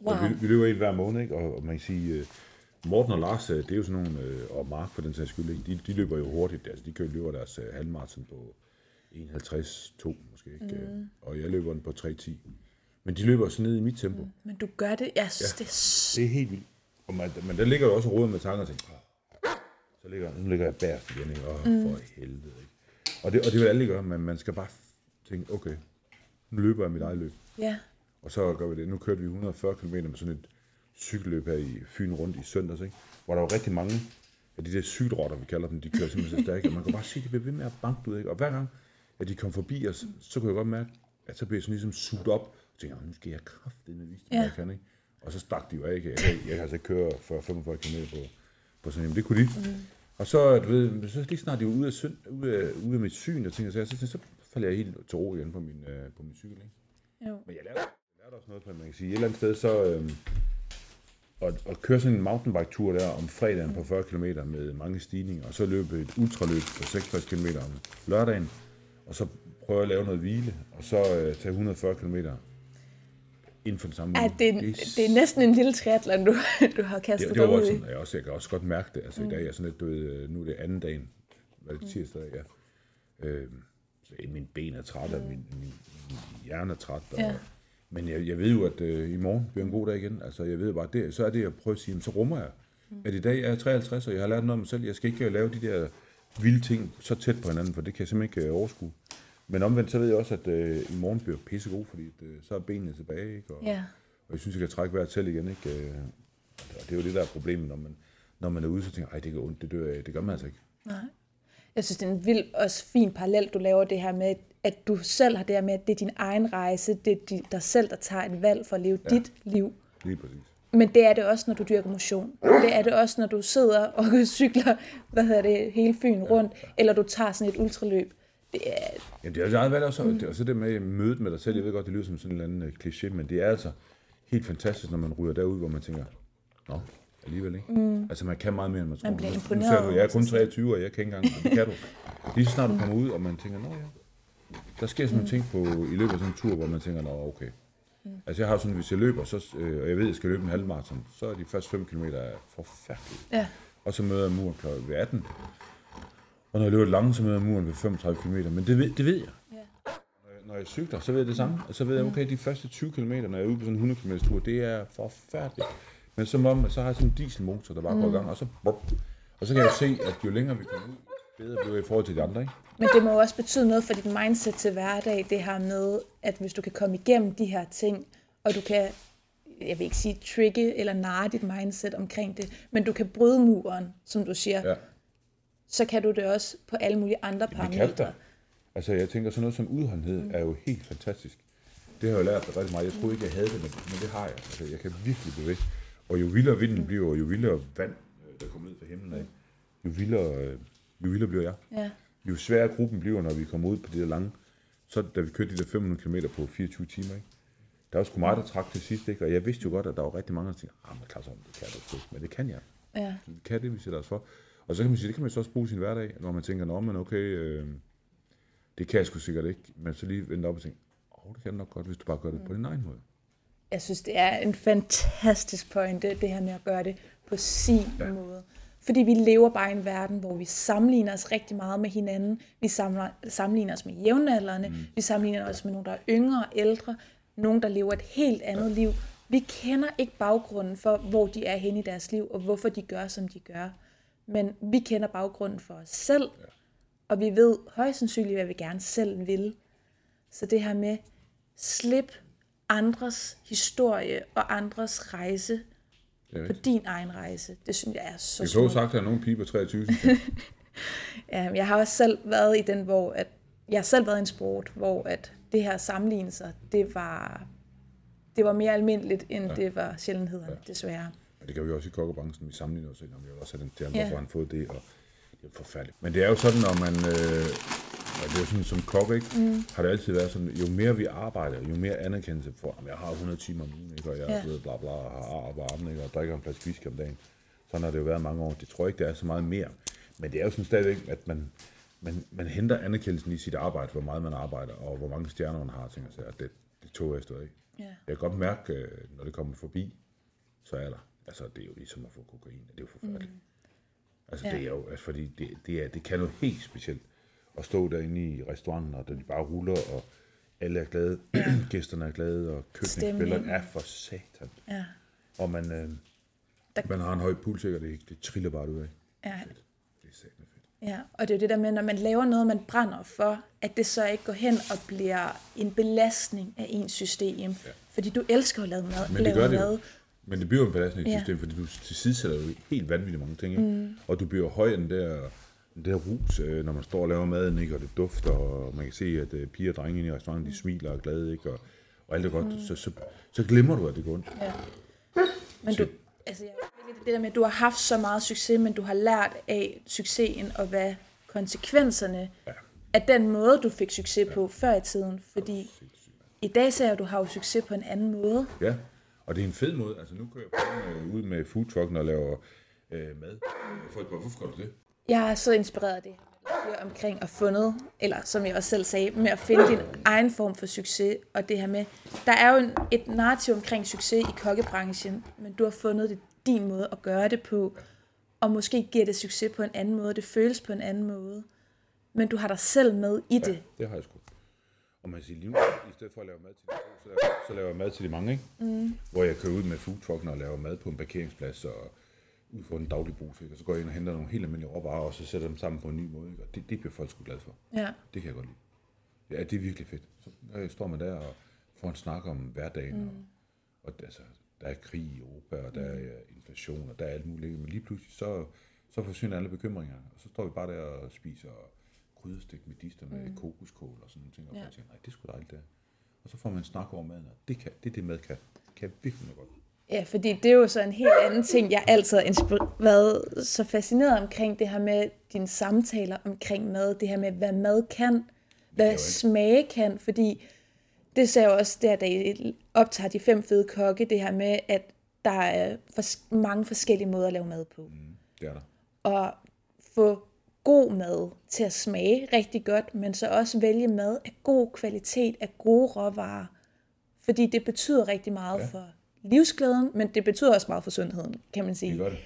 S1: Wow.
S2: Og vi, vi løber en hver måned, ikke? Og, og man kan sige, øh, Morten og Lars, øh, det er jo sådan nogle, øh, og Mark for den sags skyld, ikke? De, de løber jo hurtigt, altså de kører løber deres øh, halvmarathon på 51-2 måske, ikke? Mm. Og jeg løber den på 3.10. Men de løber også ned i mit tempo. Mm.
S1: Men du gør det, jeg synes, ja. det er så...
S2: Det er helt vildt. Og man, men der ligger jo også råd med tanker og tænker, "Åh, så ligger, nu ligger jeg bærst igen, ikke? Åh, for helvede, ikke? Og det, og det vil alle gøre, men man skal bare tænke, okay, nu løber jeg mit eget løb.
S1: Ja,
S2: Og så gør vi det. Nu kørte vi 140 km med sådan et cykelløb her i Fyn rundt i søndags, ikke? hvor der var rigtig mange af de der cykelrotter, vi kalder dem, de kører simpelthen så (laughs) stærkt, og man kan bare se, at de bliver ved med at banke ud, ikke? Og hver gang, at de kom forbi os, så kunne jeg godt mærke, at så blev jeg sådan ligesom suget op, og tænkte, "Nå, nu skal jeg kraftedeme vise dem,
S1: Ja.
S2: jeg kan, ikke? Og så stak de jo af, ikke? Jeg, kan- jeg kan altså ikke køre for 45 km på, på sådan en, det kunne de. Mm. Og så, du ved, så lige snart de var ude af, synd, ude af, ude af mit syn, og tænkte, så, så, så falder jeg helt til ro igen på min, øh, på min cykel, ikke?
S1: jo.
S2: Men jeg lærte, jeg lærte også noget på, at man kan sige, et eller andet sted, så øhm, at, at køre sådan en mountainbike-tur der om fredagen på 40 km med mange stigninger, og så løbe et ultraløb på 66 km om lørdagen, og så prøve at lave noget hvile, og så øh, tage 140 km inden for den samme
S1: Ja, det, er, det er næsten en lille triathlon, du, du har kastet
S2: det, det var voldsomt, jeg, også, jeg kan også godt mærke det. Altså mm. i dag er sådan lidt, du ved, øh, nu er det anden dagen, hvad er det tirsdag, ja. Øh, så mine ben er trætte, og min, min, min hjerne er træt. Og,
S1: Ja.
S2: Men jeg, jeg ved jo, at øh, i morgen bliver en god dag igen. Altså jeg ved bare, det, så er det, jeg prøver at sige, jamen, så rummer jeg. Mm. At i dag er jeg 53, og jeg har lært noget om mig selv. Jeg skal ikke øh, lave de der vilde ting så tæt på hinanden, for det kan jeg simpelthen ikke øh, overskue. Men omvendt, så ved jeg også, at øh, i morgen bliver pissegod, fordi at, øh, så er benene tilbage, ikke? Og,
S1: Ja.
S2: og jeg synes, jeg kan trække vejret selv igen, ikke? Øh, Og det er jo det, der er problemet, når man, når man er ude, så tænker jeg, det gør ondt, det dør jeg. Det gør man altså ikke.
S1: Nej. Jeg synes, det er en vild også fin parallel, du laver det her med, at du selv har det her med, at det er din egen rejse, det er di- dig selv, der tager et valg for at leve ja. dit liv.
S2: Lige præcis.
S1: Men det er det også, når du dyrker motion. Det er det også, når du sidder og (laughs) cykler, hvad hedder det, hele Fyn rundt, eller du tager sådan et ultraløb. Det er,
S2: Jamen, det er altså eget valg også, mm. det er også det med mødet med dig selv. Jeg ved godt, det lyder som sådan en eller anden øh, kliché, men det er altså helt fantastisk, når man ryger derud, hvor man tænker, nå, alligevel ikke. Mm. Altså, man kan meget mere, end man tror.
S1: Man bliver imponeret
S2: Nu ser du, jeg er kun
S1: selv.
S2: 23, og jeg kan ikke engang, det kan du. Lige så snart du kommer ud, og man tænker, nå ja, der sker sådan nogle ting på, i løbet af sådan en tur, hvor man tænker, nå okay. Mm. Altså jeg har sådan, hvis jeg løber, så, øh, og jeg ved, at jeg skal løbe en halvmarathon, så er de første 5 km forfærdelige.
S1: ja,
S2: Og så møder jeg muren kl. ved 18. Og når jeg løber langt, så møder jeg muren ved 35 km. Men det ved, det ved jeg.
S1: Ja.
S2: Når jeg- Når jeg cykler, så ved jeg det samme. Og så ved jeg, okay, de første 20 km, når jeg er ude på sådan en 100 km tur, det er forfærdeligt. Men som om, så har jeg sådan en dieselmotor, der bare går i gang, og så, bup. og så kan jeg se, at jo længere vi kommer ud, bedre bliver jeg i forhold til de andre, ikke?
S1: Men det må jo også betyde noget for dit mindset til hverdag, det her med, at hvis du kan komme igennem de her ting, og du kan, jeg vil ikke sige trigge eller narre dit mindset omkring det, men du kan bryde muren, som du siger,
S2: Ja.
S1: Så kan du det også på alle mulige andre
S2: Det kan
S1: parametre.
S2: der. Altså, jeg tænker, sådan noget som udholdenhed mm. er jo helt fantastisk. Det har jeg jo lært mig rigtig meget. Jeg troede ikke, jeg havde det, men, men det har jeg. Altså, jeg kan virkelig ved. Og jo vildere vinden bliver, og jo vildere vand, øh, der kommer ned fra himlen af, jo vildere, øh, jo vildere bliver jeg.
S1: Ja.
S2: Jo sværere gruppen bliver, når vi kommer ud på de der lange, så da vi kørte de der 500 km på 24 timer, ikke? Der var sgu meget, der trak til sidst, ikke? Og jeg vidste jo godt, at der var rigtig mange, der tænkte, ah, men Claus, det kan du sgu ikke, men det kan jeg.
S1: Ja.
S2: Vi kan det, vi sætter os for. Og så kan man sige, det kan man så også bruge sin hverdag, når man tænker, nå, men okay, øh, det kan jeg sgu sikkert ikke, men så lige vente op og tænke, åh, oh, det kan nok godt, hvis du bare gør det på din egen måde.
S1: Jeg synes, det er en fantastisk pointe, det her med at gøre det på sin ja. måde. Fordi vi lever bare i en verden, hvor vi sammenligner os rigtig meget med hinanden. Vi samler, sammenligner os med jævnaldrende. Mm. Vi sammenligner os med nogen, der er yngre og ældre. Nogen, der lever et helt andet liv. Vi kender ikke baggrunden for, hvor de er henne i deres liv, og hvorfor de gør, som de gør. Men vi kender baggrunden for os selv, ja. og vi ved højst sandsynligt, hvad vi gerne selv vil. Så det her med, slip andres historie og andres rejse
S2: Det er
S1: på din egen rejse. Det synes jeg er så
S2: Jeg så
S1: smukt.
S2: sagt, at der er nogen pige på 23, synes jeg. (laughs)
S1: Ja, jeg har også selv været i den, hvor at, jeg har selv været i en sport, hvor at det her sammenligne sig, det var, det var mere almindeligt, end ja. det var sjældenhederne, ja. desværre.
S2: Ja, det kan vi også i kokkebranchen. Vi sammenligner os om vi vil også den stjerne,
S1: Ja.
S2: hvorfor han fået det, og det er forfærdeligt. Men det er jo sådan, når man, øh, og det er jo sådan som kok, ikke? Mm. har det altid været sådan, jo mere vi arbejder, jo mere anerkendelse for, at jeg har 100 timer om ugen, ikke? og jeg
S1: Ja.
S2: ja. bla bla, og har ar på armen, ikke? og drikker en flaske whisky om dagen. Sådan har det jo været mange år. Det tror jeg ikke, det er så meget mere. Men det er jo sådan stadigvæk, at man, man, man henter anerkendelsen i sit arbejde, hvor meget man arbejder, og hvor mange stjerner man har, tænker jeg. Det, det tog jeg stadig.
S1: Ja.
S2: Jeg kan godt mærke, øh, når det kommer forbi, så er der. Altså, det er jo ligesom at få kokain. Det er jo forfærdeligt. Mm. Altså,
S1: Ja.
S2: det er jo, altså, fordi det, det, er, det kan noget helt specielt at stå derinde i restauranten, og der de bare ruller, og alle er glade, (clears throat) gæsterne er glade, og køkkenspilleren er for satan.
S1: Ja.
S2: Og man, øh,
S1: Der-
S2: man har en høj puls, og det, det triller bare ud af.
S1: Ja.
S2: Det er satan fedt.
S1: Ja, og det er jo det der med, når man laver noget, man brænder for, at det så ikke går hen og bliver en belastning af ens system. Ja. Fordi du elsker at lave mad.
S2: Men det gør det jo. Men det bliver en belastning i
S1: Ja.
S2: fordi du tilsidesætter jo helt vanvittigt mange ting. Ikke? Mm. Og du bliver høj den der, den der rus, øh, når man står og laver maden, ikke? og det dufter, og man kan se, at øh, piger og drenge i restauranten, de smiler og er glade, ikke? Og, og alt er godt. Mm. Så, så, så glemmer du, at det går ondt.
S1: Ja. Men du, altså, jeg, det der med, at du har haft så meget succes, men du har lært af succesen, og hvad konsekvenserne
S2: Ja.
S1: af den måde, du fik succes på før i tiden. Fordi i dag ser jeg, at du har jo succes på en anden måde.
S2: Ja, og det er en fed måde. Altså nu kører jeg ud med foodtrucken og laver øh, mad. Folk bare, hvorfor gør du det?
S1: Jeg er så inspireret af det her omkring at fundet, eller som jeg også selv sagde, med at finde din egen form for succes, og det her med, der er jo en, et narrativ omkring succes i kokkebranchen, men du har fundet det din måde at gøre det på, og måske giver det succes på en anden måde, det føles på en anden måde, men du har dig selv med i det.
S2: Det har jeg sgu. Og man siger, lige nu, i stedet for at lave mad til de få, så laver, så laver jeg mad til de mange, ikke? Mm. Hvor jeg kører ud med foodtrucken og laver mad på en parkeringsplads og ud for en daglig brug, ikke? og så går jeg ind og henter nogle helt almindelige råvarer, og så sætter dem sammen på en ny måde, ikke? og det, det bliver folk sgu glade for.
S1: Ja.
S2: Det kan jeg godt lide. Ja, det er virkelig fedt. Så øh, står man der og får en snak om hverdagen, mm. og, og altså, der er krig i Europa, og der er øh, inflation, og der er alt muligt, men lige pludselig, så, så forsvinder alle bekymringer, og så står vi bare der og spiser krydderstik med dister med mm. kokoskål og sådan nogle ting, og
S1: Ja.
S2: tænker, nej, det skulle dejligt der. Og så får man en snak over maden, og det, kan, det er det, mad kan. Det kan virkelig godt.
S1: Ja, fordi det er jo så en helt anden ting, jeg altid har været så fascineret omkring det her med dine samtaler omkring mad, det her med, hvad mad kan, hvad smage kan, fordi det ser jo også der, da I optager de fem fede kokke, det her med, at der er mange forskellige måder at lave mad på.
S2: Mm, det er der.
S1: Og få god mad til at smage rigtig godt, men så også vælge mad af god kvalitet, af gode råvarer. Fordi det betyder rigtig meget ja. For livsglæden, men det betyder også meget for sundheden, kan man
S2: Det
S1: sige.
S2: gør det.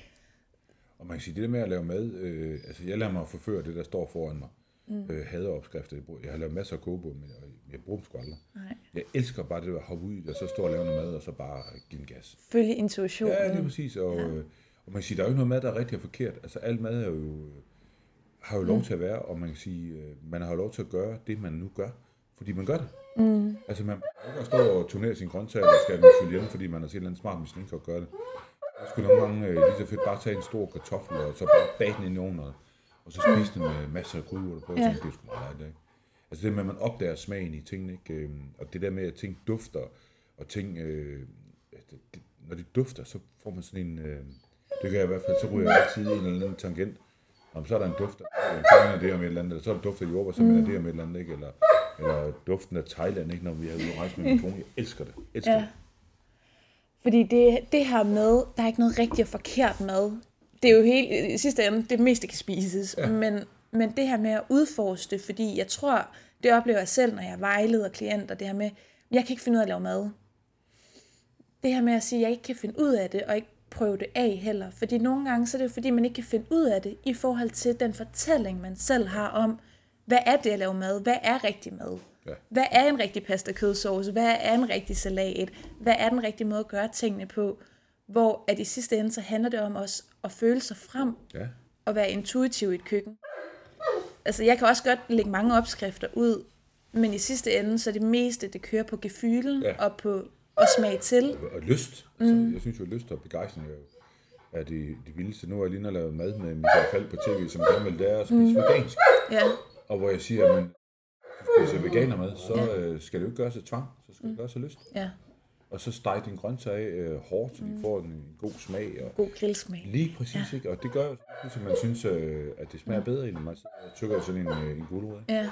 S2: Og man kan sige, det der med at lave mad, øh, altså jeg lader mig forføre det, der står foran mig. Mm. Øh, hader opskrifter. Jeg, har lavet masser af kogebog, men jeg, jeg bruger dem sgu aldrig.
S1: Nej.
S2: Jeg elsker bare det der at hoppe ud det, og så stå og lave noget mad, og så bare give en gas.
S1: Følge intuitionen.
S2: Ja, lige præcis. Og, ja. og man kan sige, der er jo ikke noget mad, der er rigtigt og forkert. Altså alt mad er jo, har jo lov til at være, og man kan sige, øh, man har jo lov til at gøre det, man nu gør, fordi man gør det. Mm. Altså man kan ikke stå og turnere sine grøntsager, og skal dem hjemme, fordi man har set en eller anden smart machine at gøre det. Jeg skulle nogle gange øh, lige så fedt bare tage en stor kartoffel, og så bare bage den ind i ovnen, og, og så spise den med masser af krydderurter på. Jeg
S1: Ja.
S2: tænkte, det er sgu meget dejligt, ikke? Altså det med, at man opdager smagen i tingene, ikke? Øhm, og det der med, at ting dufter, og ting, øh, det, når de dufter, så får man sådan en, øh, det kan jeg i hvert fald, så ryger jeg altid i en eller anden tangent. Om så er der en duft, er det om et eller andet, eller så er der duft af jordbær, så mener det om et eller andet, ikke? Eller, eller duften af Thailand, ikke? når vi er ude og rejse med min kone. Jeg elsker det. Elsker
S1: Ja.
S2: det.
S1: Fordi det, det her med, der er ikke noget rigtigt og forkert mad. Det er jo helt, i sidste ende, det meste kan spises. Ja. Men, men det her med at udforske det, fordi jeg tror, det oplever jeg selv, når jeg vejleder klienter, det her med, jeg kan ikke finde ud af at lave mad. Det her med at sige, at jeg ikke kan finde ud af det, og ikke prøve det af heller. Fordi nogle gange, så er det fordi, man ikke kan finde ud af det, i forhold til den fortælling, man selv har om, hvad er det at lave mad? Hvad er rigtig mad?
S2: Ja.
S1: Hvad er en rigtig pasta kødsovs? Hvad er en rigtig salat? Hvad er den rigtige måde at gøre tingene på? Hvor at i sidste ende, så handler det om også at føle sig frem
S2: Ja.
S1: og være intuitiv i et køkken. Altså, jeg kan også godt lægge mange opskrifter ud, men i sidste ende, så er det meste, det kører på gefylen
S2: ja.
S1: og på at smage til.
S2: Og lyst. Altså, mm. Jeg synes jo, at lyst og begejstring er, det, det vildeste. Nu har jeg lige lavet mad med Michael Falk på tv, som gerne vil lære at spise mm. vegansk.
S1: Ja,
S2: Og hvor jeg siger, at spiser veganermad, så ja. øh, skal det jo ikke gøres af tvang, så skal det gøres af lyst.
S1: Ja.
S2: Og så steg din grøntsager øh, hårdt, så de får en god smag. Og
S1: God grillsmag.
S2: lige præcis, ja. ikke? Og det gør jo, at man synes, øh, at det smager bedre, end man og tykker sådan en, øh, en gulerod.
S1: Ja.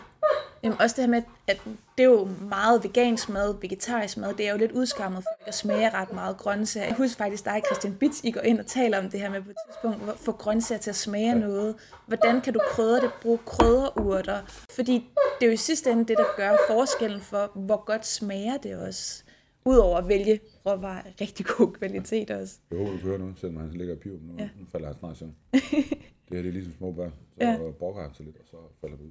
S1: Jamen også det her med, at det er jo meget vegansk mad, vegetarisk mad, det er jo lidt udskammet for ikke at smage ret meget grøntsager. Jeg husker faktisk dig, Christian Bits, I går ind og taler om det her med på et tidspunkt, hvor- få grøntsager til at smage ja. noget. Hvordan kan du krydre det? Brug krydderurter. Fordi det er jo i sidste ende det, der gør forskellen for, hvor godt smager det også. Udover at vælge råvarer af rigtig god kvalitet også.
S2: Jeg håber, du kan høre nu, selvom han ligger og piver, nu, ja. nu falder han snart i søvn. (laughs) det her det er ligesom små børn, så
S1: ja.
S2: brokker han sig lidt, og så falder det ud.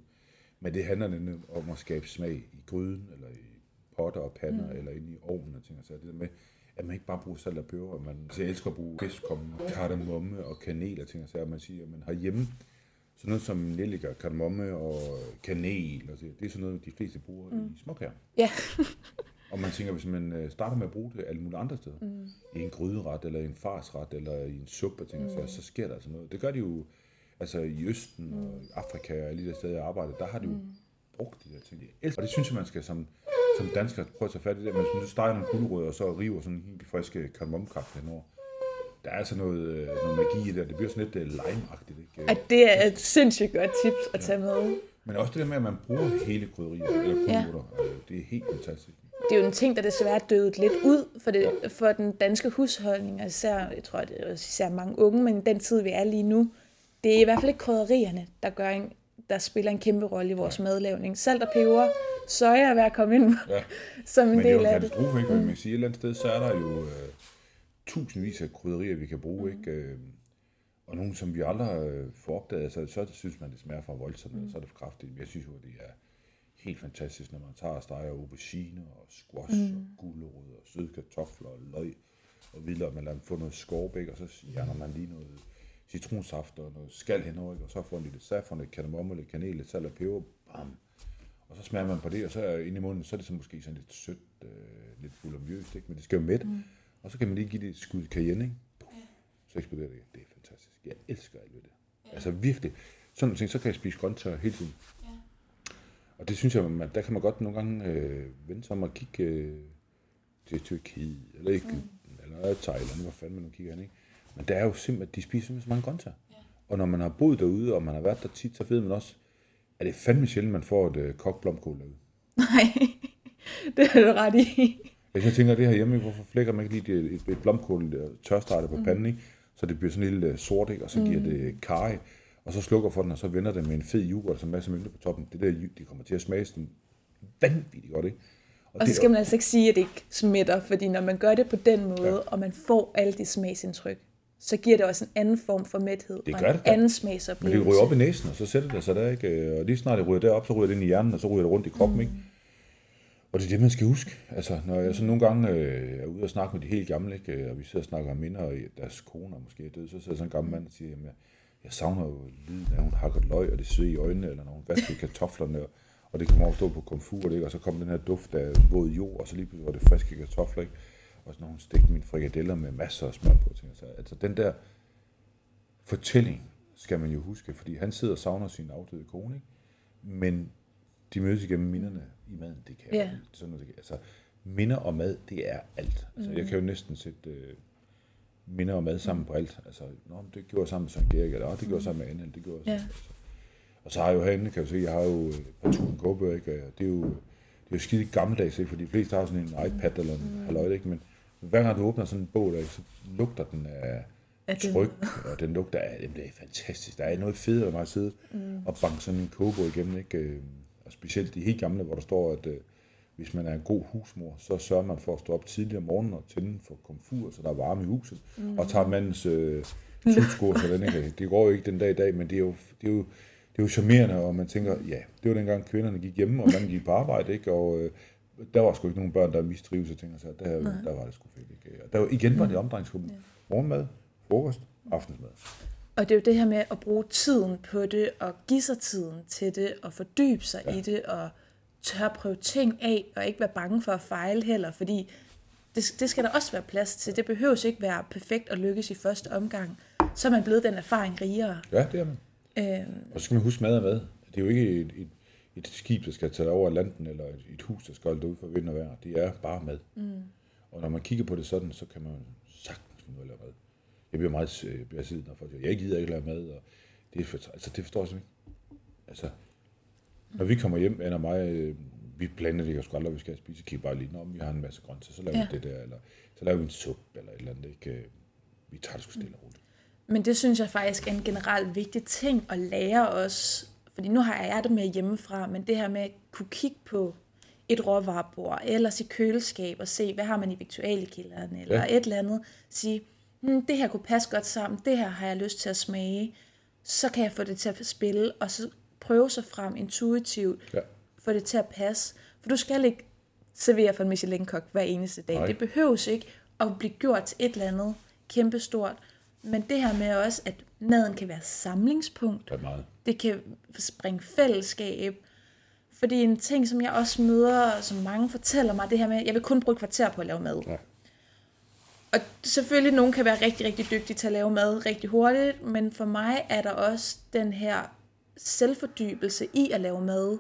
S2: Men det handler nemlig om at skabe smag i gryden, eller i potter og pander, mm. eller inde i ovnen og ting og sager. Det der med, at man ikke bare bruger salt og peber. Man så jeg elsker at bruge fiskom, kardemomme og kanel og ting og sager. Man siger, at man har hjemme sådan noget som nelliker, kardemomme og kanel. Og det, det er sådan noget, de fleste bruger mm. i småkager.
S1: Ja. (laughs)
S2: Og man tænker, hvis man øh, starter med at bruge det alle mulige andre steder, mm. i en gryderet, eller i en farsret, eller i en suppe, ting, mm. så, så sker der altså noget. Det gør de jo altså i Østen mm. og Afrika og alle de der steder, jeg arbejder, der har de jo mm. brugt de der ting. Og det synes jeg, man skal som, som dansker prøve at tage fat i det. Man synes, steger nogle gulerødder, og så river sådan en helt friske kardemommekaffe henover. Der er altså noget, øh, noget magi i det, og det bliver sådan lidt uh, lime-agtigt. Ikke?
S1: At det er et sindssygt godt tips at tage med.
S2: Men også det der med, at man bruger hele krydderier, eller gulerødder, ja. det er helt fantastisk.
S1: det er jo en ting, der desværre er dødet lidt ud for, det, for den danske husholdning, og især, jeg tror, det er især mange unge, men den tid, vi er lige nu, det er i hvert fald ikke krydderierne, der, gør en, der spiller en kæmpe rolle i vores madlavning. Salt og peber, soja er ved at komme ind
S2: Ja. (laughs)
S1: som en
S2: Men det er jo
S1: del
S2: en
S1: af det.
S2: ikke? Man sige, et eller andet sted, så er der jo øh, tusindvis af krydderier, vi kan bruge, ikke? Øh, og nogle, som vi aldrig øh, får opdaget, så, så synes man, det smager for voldsomt, mm. så er det for kraftigt. Men jeg synes jo, det er helt fantastisk, når man tager og steger aubergine og squash mm. og gulerod og søde kartofler og løg og hvidløg. Man lader dem få noget skorpæk, og så hjerner man lige noget citronsaft og noget skal henover, ikke? og så får man lidt saffron, lidt kardemomme, lidt kanel, lidt salt og peber, bam. Og så smager man på det, og så ind i munden, så er det så måske sådan lidt sødt, øh, lidt volumøst, ikke? men det skal jo mætte. Mm. Og så kan man lige give det et skud cayenne, ikke? Puff, så eksploderer det. Det er fantastisk. Jeg elsker alt ved det. Ja. Altså virkelig. Sådan nogle ting, så kan jeg spise grøntsager hele tiden.
S1: Ja.
S2: Og det synes jeg, man, der kan man godt nogle gange øh, vende sig om og kigge øh, til Tyrkiet, eller Egypten, mm. eller Thailand, hvor fanden man nu kigger hen, ikke? Men der er jo simpelthen, de spiser simpelthen så mange grøntsager. Ja. Og når man har boet derude, og man har været der tit, så ved man også, at det er fandme sjældent, man får et øh, kogt blomkål derude.
S1: Nej, (laughs) det er du ret i.
S2: Jeg tænker det her hjemme, hvorfor flækker man ikke lige et, et, et blomkål øh, tørstartet på panden, ikke? så det bliver sådan lidt øh, sort, ikke? og så giver det karry, og så slukker for den, og så vender det med en fed yoghurt, og så en masse mælke på toppen. Det der, det kommer til at smage sådan vanvittigt godt, ikke?
S1: Og så
S2: det-
S1: skal man altså ikke sige, at det ikke smitter, fordi når man gør det på den måde, ja. og man får alle de smagsindtryk, så giver det også en anden form for mæthed,
S2: Det
S1: og
S2: gør
S1: en
S2: det da.
S1: anden
S2: Men
S1: smagsoplevelse.
S2: det ryger op i næsen, og så sætter det sig der, ikke? Og lige snart det ryger derop, så ryger det ind i hjernen, og så ryger det rundt i kroppen, mm. ikke? Og det er det, man skal huske. Altså, når jeg så nogle gange øh, er ude og snakke med de helt gamle, ikke? og vi sidder og snakker om minder, og deres koner måske er døde, så sidder sådan en gammel mand og siger, jamen, jeg, jeg savner jo lyden af, hun hakker løg, og det sved i øjnene, eller når hun vasker kartoflerne, og, og det kommer over at stå på komfur, ikke? og så kom den her duft af våd jord, og så lige pludselig var det friske kartofler, ikke? Og så når hun stegte mine frikadeller med masser af smør på, ting, så, altså den der fortælling skal man jo huske, fordi han sidder og savner sin afdøde kone, ikke? men de mødes igennem minderne i maden. Det kan
S1: Ja.
S2: jeg sådan noget, det kan, altså, minder og mad, det er alt. Altså,
S1: Mm.
S2: Jeg kan jo næsten sætte øh, minder og mad sammen på alt. Altså, Nå, det gjorde jeg sammen med Søren Gerik, eller "Åh, det gjorde jeg sammen med Anne, eller det gjorde jeg
S1: Ja.
S2: sammen. Altså. Og så har jeg jo herinde, kan du se, jeg har jo øh, tusind gåbøger, ikke? Og det er jo, det er jo skide gammeldags, ikke? for de fleste har sådan en iPad eller en halløj, ikke? Men hver gang du åbner sådan en bog, der, så lugter den af
S1: At det-
S2: tryk, og den lugter af, jamen, det er fantastisk. Der er noget federe end mig at sidde mm. og banke sådan en kogebog igennem, ikke? Øh, Og specielt de helt gamle, hvor der står, at øh, hvis man er en god husmor, så sørger man for at stå op tidligere om morgenen og tænde for komfur, så der er varme i huset, mm. og tager mandens øh, tudskår, så den ikke, det går jo ikke den dag i dag, men det er jo, det er jo, det er jo charmerende, og man tænker, ja, det var dengang kvinderne gik hjemme, og manden gik på arbejde, ikke? og øh, der var sgu ikke nogen børn, der mistrives, og tænker sig, der, der var det sgu fedt. Ikke? Og der var, igen var det omdrejningsgruppen. Morgenmad, frokost, aftensmad.
S1: Og det er jo det her med at bruge tiden på det, og give sig tiden til det, og fordybe sig ja. i det, og tør prøve ting af, og ikke være bange for at fejle heller, fordi det, det skal der også være plads til. Det behøves ikke være perfekt og lykkes i første omgang. Så er man blevet den erfaring rigere.
S2: Ja, det er man.
S1: Øhm,
S2: Og så skal man huske mad og mad. Det er jo ikke et, et, et skib, der skal tage over Atlanten, eller et, et hus, der skal holde ud for vind og vejr. Det er bare mad. Mm. Og når man kigger på det sådan, så kan man sagtens finde ud af at lave mad. Jeg bliver meget øh, bliver siddet, når folk siger, jeg gider ikke lave mad, og det, er for, altså, det forstår jeg simpelthen ikke. Altså, når vi kommer hjem, Anna og mig, øh, vi planlægger sgu aldrig, vi skal spise, kigger bare lige, når vi har en masse grøntsager, så laver ja. vi det der, eller så laver vi en suppe, eller et eller andet, ikke? Øh, vi tager det sgu stille og roligt.
S1: Men det synes jeg faktisk er en generelt vigtig ting at lære os, fordi nu har jeg det med hjemmefra, men det her med at kunne kigge på et råvarebord, eller i køleskab og se, hvad har man i viktualekilderen, eller ja. et eller andet, sige, hm, det her kunne passe godt sammen, det her har jeg lyst til at smage, så kan jeg få det til at spille, og så prøve sig frem intuitivt, ja. få det til at passe. For du skal ikke servere for en Michelin-kok hver eneste dag. Nej. Det behøves ikke at blive gjort til et eller andet kæmpestort. Men det her med også, at maden kan være samlingspunkt.
S2: Det, meget.
S1: det kan springe fællesskab. Fordi en ting, som jeg også møder, som mange fortæller mig, det her med, at jeg vil kun bruge kvarter på at lave mad. Ja. Og selvfølgelig, nogen kan være rigtig, rigtig dygtige til at lave mad rigtig hurtigt, men for mig er der også den her selvfordybelse i at lave mad,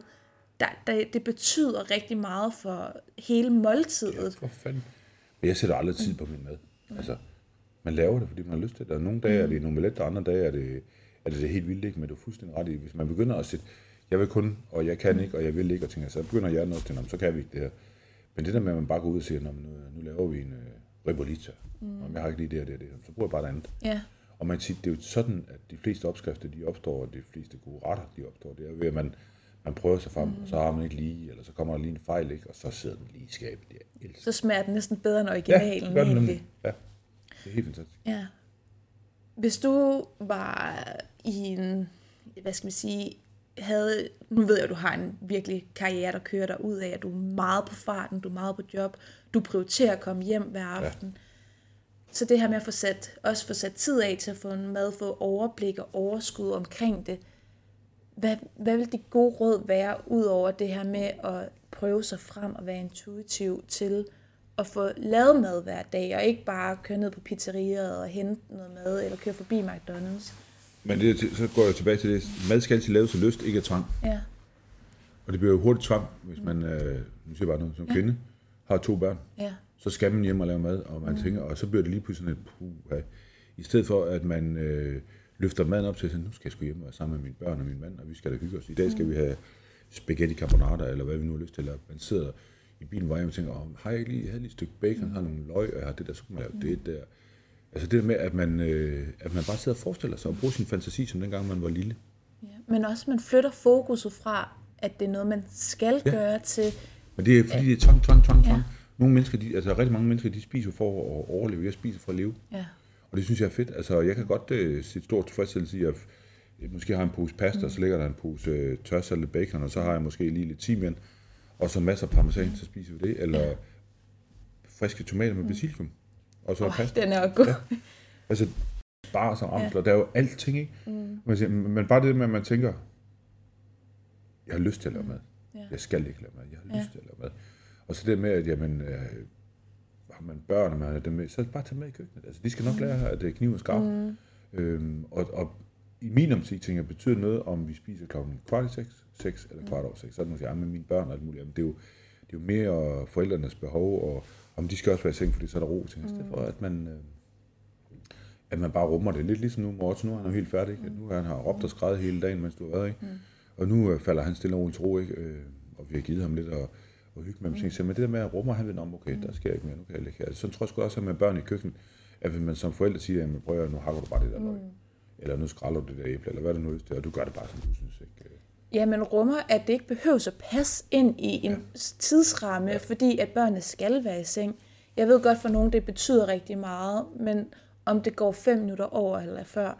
S1: der, der, det betyder rigtig meget for hele måltidet. Ja,
S2: for fanden. Men jeg sætter aldrig tid på min mad. Altså, man laver det, fordi man har lyst til det. Og nogle dage er det en omelet, og andre dage er det, er det, det helt vildt, ikke? men du er fuldstændig ret i. Hvis man begynder at sætte, jeg vil kun, og jeg kan ikke, og jeg vil ikke, og tænker, så begynder jeg også til, så kan vi ikke det her. Men det der med, at man bare går ud og siger, nu, nu laver vi en uh, ribolita, mm. og jeg har ikke lige det og det det, så bruger jeg bare det andet.
S1: Ja.
S2: Og man siger, det er jo sådan, at de fleste opskrifter, de opstår, og de fleste gode retter, de opstår. Det er ved, at man, man prøver sig frem, mm. og så har man ikke lige, eller så kommer der lige en fejl, ikke? og så sidder den lige i skabet. Jeg
S1: Så smager den næsten bedre end originalen, ja, egentlig.
S2: Ja, det er helt fantastisk.
S1: Ja. Hvis du var i en, hvad skal man sige, havde, nu ved jeg, at du har en virkelig karriere, der kører dig ud af, at du er meget på farten, du er meget på job, du prioriterer at komme hjem hver aften. Ja. Så det her med at få sat, også få sat tid af til at få en mad, få overblik og overskud omkring det. Hvad, hvad vil de gode råd være, ud over det her med at prøve sig frem og være intuitiv til at få lavet mad hver dag, og ikke bare køre ned på pizzeriet og hente noget mad, eller køre forbi McDonald's?
S2: Men det, så går jeg tilbage til det. Mad skal altid laves til lyst, ikke af tvang.
S1: Ja. Og
S2: det bliver jo hurtigt tvang, hvis man, øh, nu siger bare noget, som ja. kvinde, har to børn.
S1: Ja
S2: så skal man hjem og lave mad, og man mm. tænker, og så bliver det lige pludselig et puh, I stedet for, at man øh, løfter maden op til, at nu skal jeg sgu hjem og være sammen med mine børn og min mand, og vi skal da hygge os. I dag skal mm. vi have spaghetti carbonara, eller hvad vi nu har lyst til, eller man sidder i bilen hvor og tænker, oh, har jeg ikke lige, jeg havde lige et stykke bacon, har nogle løg, og jeg har det der, så kan man lave mm. det der. Altså det der med, at man, øh, at man bare sidder og forestiller sig og bruger sin fantasi, som dengang man var lille.
S1: Ja. Men også, man flytter fokuset fra, at det er noget, man skal ja. gøre til...
S2: Men det er fordi, det er tvang, tvang, tvang, tvang. Ja. Nogle mennesker, de, altså rigtig mange mennesker, de spiser for at overleve. Jeg spiser for at leve.
S1: Ja.
S2: Og det synes jeg er fedt. Altså, jeg kan godt uh, sit stort tilfredsstillelse i, at jeg måske har en pose pasta, mm. og så ligger der en pose uh, tørsaltet bacon, og så har jeg måske lige lidt timian, og så masser af parmesan, mm. så spiser vi det. Eller ja. friske tomater med mm. basilikum. Og så
S1: oh,
S2: pasta.
S1: Den er god. Ja.
S2: Altså, bare så amsler, ja. der er jo alting, ikke? Mm. Man siger, men bare det med, at man tænker, jeg har lyst til at lave mad. Ja. Jeg skal ikke lave mad, jeg har ja. lyst til at lave mad. Og så det med, at jamen, øh, har man børn, og man dem med, så bare tage med i køkkenet. Altså, de skal nok mm. lære, at det er kniv og skarp. Mm. Øhm, og, og i min optik tænker betyder noget, om vi spiser klokken kvart i seks, seks eller kvart over seks. Så er det måske, ja, med mine børn og alt muligt. Men det er jo, det er jo mere forældrenes behov, og om de skal også være i seng, fordi så er der ro til. Mm. I stedet for, at man, øh, at man bare rummer det. Lidt ligesom nu, Morten, nu er han jo helt færdig. Mm. Nu er han har råbt og skrevet hele dagen, mens du har været. Ikke? Mm. Og nu øh, falder han stille og roligt til ro, ikke? Øh, og vi har givet ham lidt og og hygge med dem. Mm. Men det der med at rumme, han ved, om okay, der sker ikke mere, nu kan jeg ligge her. Så tror jeg sgu også, at med børn i køkkenet, at hvis man som forældre siger, at prøv at nu hakker du bare det der løg, mm. eller nu skræller du det der æble, eller hvad det nu er, og du gør det bare, som du synes. Ikke?
S1: Ja, men rummer, at det ikke behøver at passe ind i en ja. tidsramme, ja. fordi at børnene skal være i seng. Jeg ved godt, for nogen det betyder rigtig meget, men om det går fem minutter over eller før,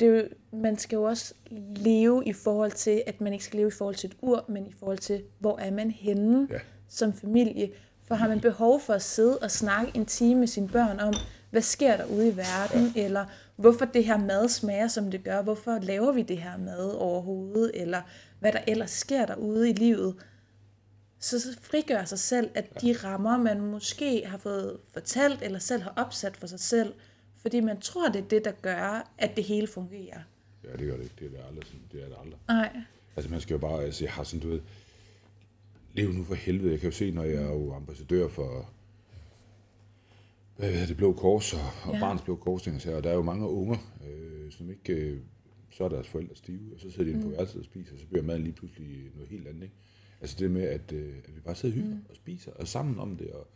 S1: det er jo, man skal jo også leve i forhold til, at man ikke skal leve i forhold til et ur, men i forhold til, hvor er man henne ja. som familie. For har man behov for at sidde og snakke en time med sine børn om, hvad sker der ude i verden, ja. eller hvorfor det her mad smager, som det gør, hvorfor laver vi det her mad overhovedet, eller hvad der ellers sker derude i livet, så, frigør sig selv, at de rammer, man måske har fået fortalt, eller selv har opsat for sig selv, fordi man tror, det er det, der gør, at det hele fungerer.
S2: Ja, det gør det ikke. Det er det aldrig. Det er det aldrig.
S1: Nej.
S2: Altså man skal jo bare, altså jeg har sådan, du ved, lev nu for helvede. Jeg kan jo se, når jeg er jo ambassadør for hvad hedder det, Blå Kors og, og
S1: Ja.
S2: Barns Blå Kors, og der er jo mange unger, øh, som ikke, øh, så er deres forældre stive, og så sidder de inde på værelset og spiser, og så bliver maden lige pludselig noget helt andet. Ikke? Altså det med, at, øh, at vi bare sidder og hygger og spiser, og sammen om det, og,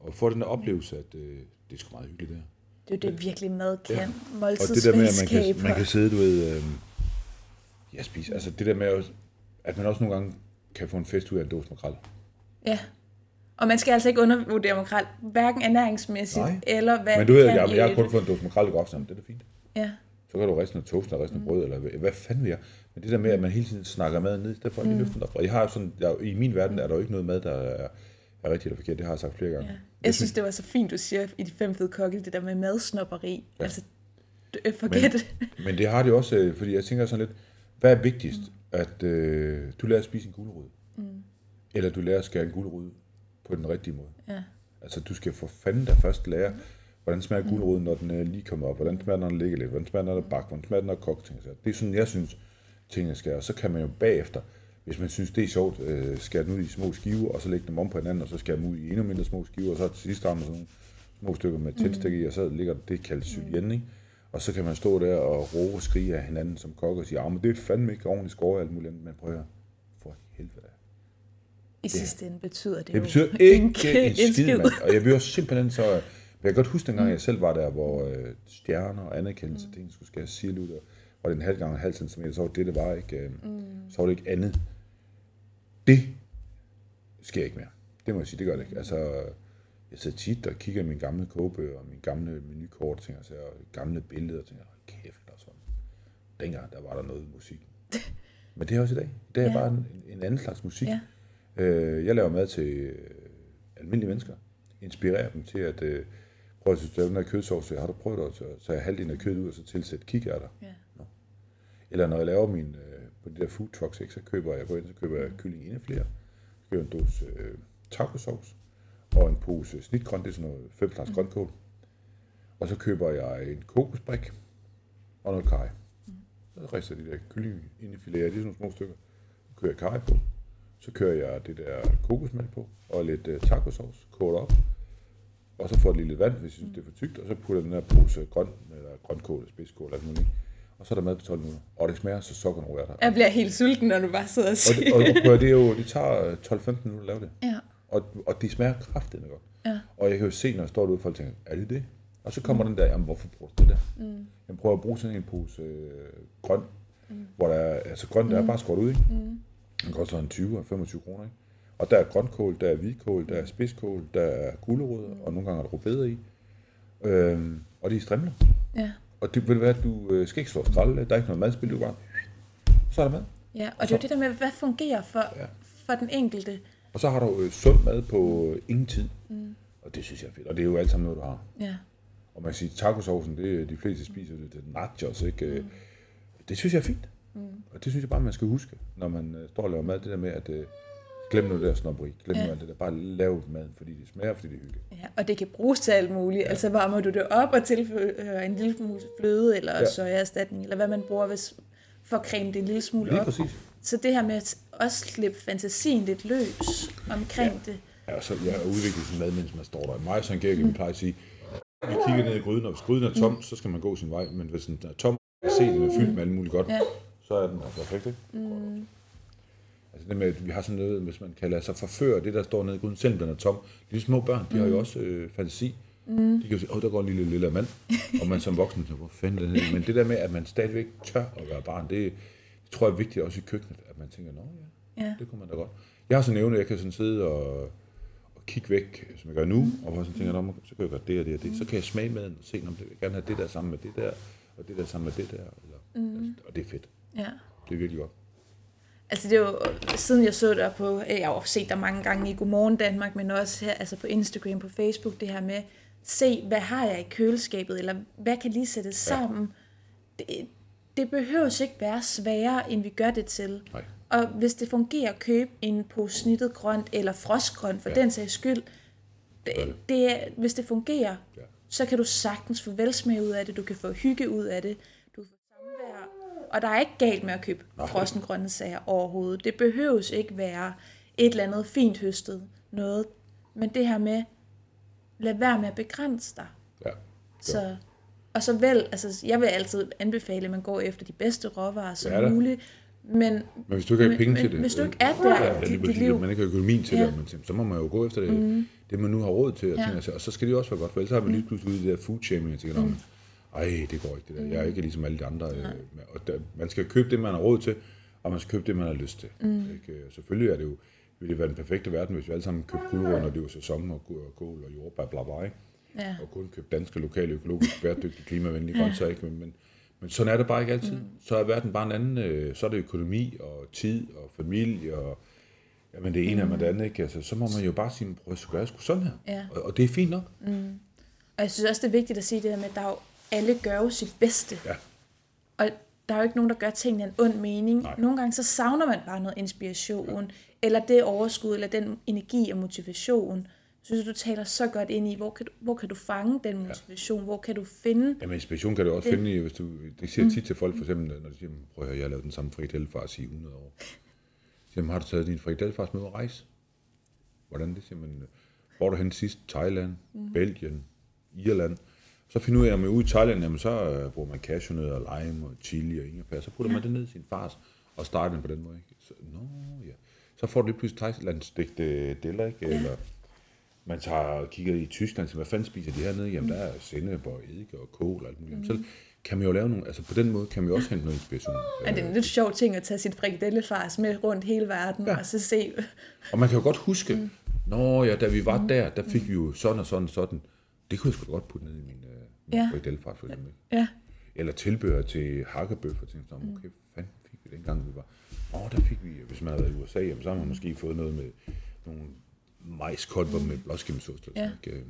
S2: og får den der oplevelse, at øh, det er sgu meget hyggeligt det her.
S1: Det er jo det, virkelig mad kan.
S2: Ja. Og det der med, at man kan, man kan sidde, du ved, øh, ja, spise, altså det der med, at- at man også nogle gange kan få en fest ud af en dåse makrel.
S1: Ja. Og man skal altså ikke undervurdere makrel, hverken ernæringsmæssigt
S2: Nej.
S1: eller hvad
S2: Men du
S1: det
S2: ved, jeg,
S1: i
S2: jeg har kun fået en dåse makrel i sammen, det er da fint.
S1: Ja.
S2: Så kan du riste noget toast og riste noget brød, eller hvad, fanden vil jeg? Men det der med, at man hele tiden snakker mad ned, i stedet for at lige løfte den op. Og jeg har sådan, jeg, i min verden er der jo ikke noget mad, der er, er rigtigt eller forkert. Det har jeg sagt flere gange.
S1: ja. Jeg synes, det var så fint, du siger i de fem fede kokke, det der med madsnopperi. Ja. Altså, øh, forget det. (laughs)
S2: Men det har det også, øh, fordi jeg tænker sådan lidt, hvad er vigtigst? At øh, du lærer at spise en gulerod, mm. eller du lærer at skære en gulerod på den rigtige måde.
S1: Ja.
S2: Altså, du skal for fanden da først lære, hvordan smager guleroden, når den øh, lige kommer op, hvordan smager den, når den ligger lidt, hvordan smager den, når den er bagt, hvordan smager den, når den kogt. Det er sådan, jeg synes, tingene skal, og så kan man jo bagefter, hvis man synes, det er sjovt, øh, skære den ud i små skiver, og så lægge dem om på hinanden, og så skære dem ud i endnu mindre små skiver, og så til sidst har man sådan nogle små stykker med tændstik i, og så ligger det kaldt julienne, ikke? Og så kan man stå der og råbe og skrige af hinanden som kok og sige, ah, men det er fandme ikke ordentligt skåret alt muligt andet, men prøv at høre, for helvede.
S1: I sidste ende betyder det,
S2: Det
S1: jo
S2: betyder ikke (laughs) en
S1: en
S2: skid, mand. Og jeg bliver simpelthen så... Jeg kan godt huske dengang, jeg selv var der, hvor øh, stjerner og anerkendelse, mm. ting skulle skære ud, og var det en halv gang en halv centimeter, så var det, det var ikke, øh, mm. så var det ikke andet. Det sker ikke mere. Det må jeg sige, det gør det ikke. Altså, jeg sidder tit og kigger i mine gamle kogebøger, og mine gamle menukort, og tænker, og gamle billeder, og tænker, "Hold kæft, og sådan. Dengang, der var der noget musik. (laughs) Men det er også i dag. Det er
S1: Ja.
S2: bare en, en anden slags musik.
S1: Ja.
S2: Øh, jeg laver mad til øh, almindelige mennesker. Inspirerer dem til at øh, prøve at lave den her kødsovs. Har du prøvet at tage- halvdelen af kødet ud og så tilsætte kikærter?
S1: Ja.
S2: Eller når jeg laver min, øh, på de der food trucks, ikke, så køber jeg, går ind, så køber jeg kylling inde flere. Så køber jeg en dåse øh, tacosauce og en pose snitgrønt, det er sådan noget fem slags grønkål. Og så køber jeg en kokosbrik og noget kaj. Så rister jeg de der kylling ind i filéer, de er sådan nogle små stykker. Så kører jeg kaj på. Så kører jeg det der kokosmælk på, og lidt uh, tacosauce, koger det op. Og så får jeg lige lidt vand, hvis jeg synes, det er for tykt. Og så putter den her pose grøn, eller grønkål, spidskål, alt muligt. i. Og så er der mad på 12 minutter. Og det smager så sokkerne rører
S1: Jeg bliver helt sulten, når du bare sidder og
S2: og
S1: siger.
S2: det, og, og det, er jo, det tager øh, 12-15 minutter at lave det.
S1: Ja.
S2: Og, og det smager kraftigt godt.
S1: Ja.
S2: Og jeg kan jo se, når jeg står derude, folk tænker, er det det? Og så kommer mm. den der, jamen hvorfor bruger du det der? Mm. Jeg prøver at bruge sådan en pose øh, grøn, mm. hvor der er, altså grøn, der er bare skåret ud, ikke? Mm. Den koster en 20 og 25 kroner, ikke? Og der er grønkål, der er hvidkål, der er spidskål, der er gulerødder, og nogle gange er der rødbeder i. Øhm, og de er strimler.
S1: Ja.
S2: Og det vil være, at du øh, skal ikke stå og skralde, der er ikke noget madspil, du bare, så er der mad.
S1: ja, og det er jo det der med, hvad fungerer for,
S2: Ja.
S1: for den enkelte.
S2: Og så har du øh, sund mad på øh, ingen tid. Mm. Og det synes jeg er fedt. Og det er jo alt sammen noget, du har.
S1: Ja.
S2: Og man kan sige, tacosaucen, det er- de fleste spiser det til nachos, ikke? Mm. Det synes jeg er fint. Mm. Og det synes jeg bare, man skal huske, når man øh, står og laver mad. Det der med, at øh, glem nu det der snobberi. Glem
S1: Ja.
S2: nu alt det der. Bare lav maden, fordi det smager, fordi det er hyggeligt.
S1: Ja, og det kan bruges til alt muligt. Ja. Altså varmer du det op og tilfører en lille smule fløde eller
S2: Ja.
S1: ja. sojaerstatning, eller hvad man bruger hvis, for at creme det en lille smule
S2: Lige
S1: op.
S2: præcis.
S1: Så det her med at også slippe fantasien lidt løs omkring ja. det.
S2: Ja, så jeg har udviklet sin mad, mens man står der. Mig og Søren Gerke, vi plejer at sige, vi kigger ned i gryden, og hvis gryden er tom, så skal man gå sin vej. Men hvis den er tom, se, den er fyldt med alt muligt godt,
S1: Ja.
S2: Så er den altså perfekt, ikke? Mm. Altså det med, at vi har sådan noget, hvis man kan lade sig forføre det, der står nede i gryden, selvom den er tom. De små børn, de har jo også øh, fantasi. Mm. De kan jo sige, åh, der går en lille, lille mand. og man som voksen tænker, hvor fanden her? Men det der med, at man stadigvæk tør at være barn, det, det tror jeg er vigtigt også i køkkenet, at man tænker, nå ja,
S1: Ja.
S2: det kunne man da godt. Jeg har sådan en evne, jeg kan sådan sidde og, og kigge væk, som jeg gør nu, og hvor jeg sådan tænker, nå, så kan jeg gøre det og det og det. Så kan jeg smage maden og se, om det vil jeg gerne have det der sammen med det der, og det der sammen med det der. Eller, mm. altså, og det er fedt.
S1: Ja.
S2: Det er virkelig godt.
S1: Altså det er jo, siden jeg så dig på, jeg har jo set dig mange gange i Godmorgen Danmark, men også her, altså på Instagram, på Facebook, det her med, se, hvad har jeg i køleskabet, eller hvad kan lige sættes sammen. Det, det behøves ikke være sværere, end vi gør det til.
S2: Nej.
S1: Og hvis det fungerer, køb en pose snittet grønt, eller frostgrønt, for
S2: Ja.
S1: den sags skyld. Det,
S2: det.
S1: det, hvis det fungerer,
S2: Ja.
S1: så kan du sagtens få velsmag ud af det, du kan få hygge ud af det, du kan få samvær og der er ikke galt med at købe frosne grønne sager overhovedet. Det behøves ikke være et eller andet fint høstet noget. Men det her med, lad være med at begrænse dig.
S2: Ja.
S1: Så, og så vel, altså jeg vil altid anbefale, at man går efter de bedste råvarer som
S2: Ja da.
S1: muligt. Men,
S2: Men hvis du ikke har penge
S1: men
S2: til det,
S1: hvis du
S2: øh,
S1: ikke er der
S2: ja,
S1: dit, dit liv,
S2: man ikke har økonomien til
S1: Ja.
S2: det, så må man jo gå efter det, mm. det man nu har råd til, og,
S1: Ja.
S2: tænker, og så skal det jo også være godt, for ellers har man lige pludselig ude i det der food shaming, og tænker, mm. Ej, det går ikke det der, jeg er ikke ligesom alle de andre, øh, og der, man skal købe det, man har råd til, og man skal købe det, man har lyst til. Mm. Ikke? Selvfølgelig er det jo, ville det være den perfekte verden, hvis vi alle sammen købte guldrød, når det var sæson, og og kål og jordbær, bla bla, ikke?
S1: Ja.
S2: og kun købe danske, lokale, økologisk, bæredygtige, klimavenlige (laughs) grøntsager. Ikke? Men, men, men sådan er det bare ikke altid. Mm. Så er verden bare en anden. Øh, så er det økonomi og tid og familie og jamen det ene mm. og det andet. Ikke? Altså, så må man jo bare sige, prøv at gøre sgu sådan her.
S1: Ja.
S2: Og, og, det er fint nok.
S1: Og jeg synes også, det er vigtigt at sige det her med, at der er jo, alle gør jo sit bedste.
S2: Ja.
S1: Og der er jo ikke nogen, der gør tingene en ond mening.
S2: Nej.
S1: Nogle gange så savner man bare noget inspiration, ja. eller det overskud, eller den energi og motivation. Jeg synes, du taler så godt ind i, hvor kan du, hvor kan du fange den motivation? Ja. Hvor kan du finde...
S2: Jamen inspiration kan du også det. finde i, hvis du, det siger jeg tit til folk, for eksempel, når de siger, prøv at høre, jeg har lavet den samme frikadellefars i 100 år. Så siger har du taget din frikadellefars med at rejse? Hvordan det siger man? Hvor du hen sidst? Thailand, mm. Belgien, Irland. Så finder ud af, er ude i Thailand, jamen så øh, bruger man cashewnødder, og lime og chili og ingefær. Så putter ja. man det ned i sin fars og starter den på den måde. Ikke? Så, nå, ja. så får du lige pludselig thailandstegte deller, ikke? Eller man tager og kigger i Tyskland, så hvad fanden spiser de hernede? Jamen, der er sennep og eddike og kål og alt muligt. Mm. Så kan man jo lave nogle, altså på den måde kan man jo også hente noget inspiration.
S1: Er det en lidt sjov ting at tage sit frikadellefars med rundt hele verden, ja. og så se...
S2: Og man kan jo godt huske, mm. nå ja, da vi var der, der fik vi jo sådan og sådan og sådan. Det kunne jeg sgu da godt putte ned i min, øh, min
S1: Ja.
S2: ja. frikadellefars, for eksempel.
S1: Ja,
S2: Eller tilbehør til hakkebøf, og tænkte, sådan, okay, hvad fanden fik vi dengang, vi var... Åh, der fik vi, hvis man havde været i USA, jamen, så har man måske fået noget med nogle majskolber med blåskimmesost. eller
S1: Ja.
S2: ikke?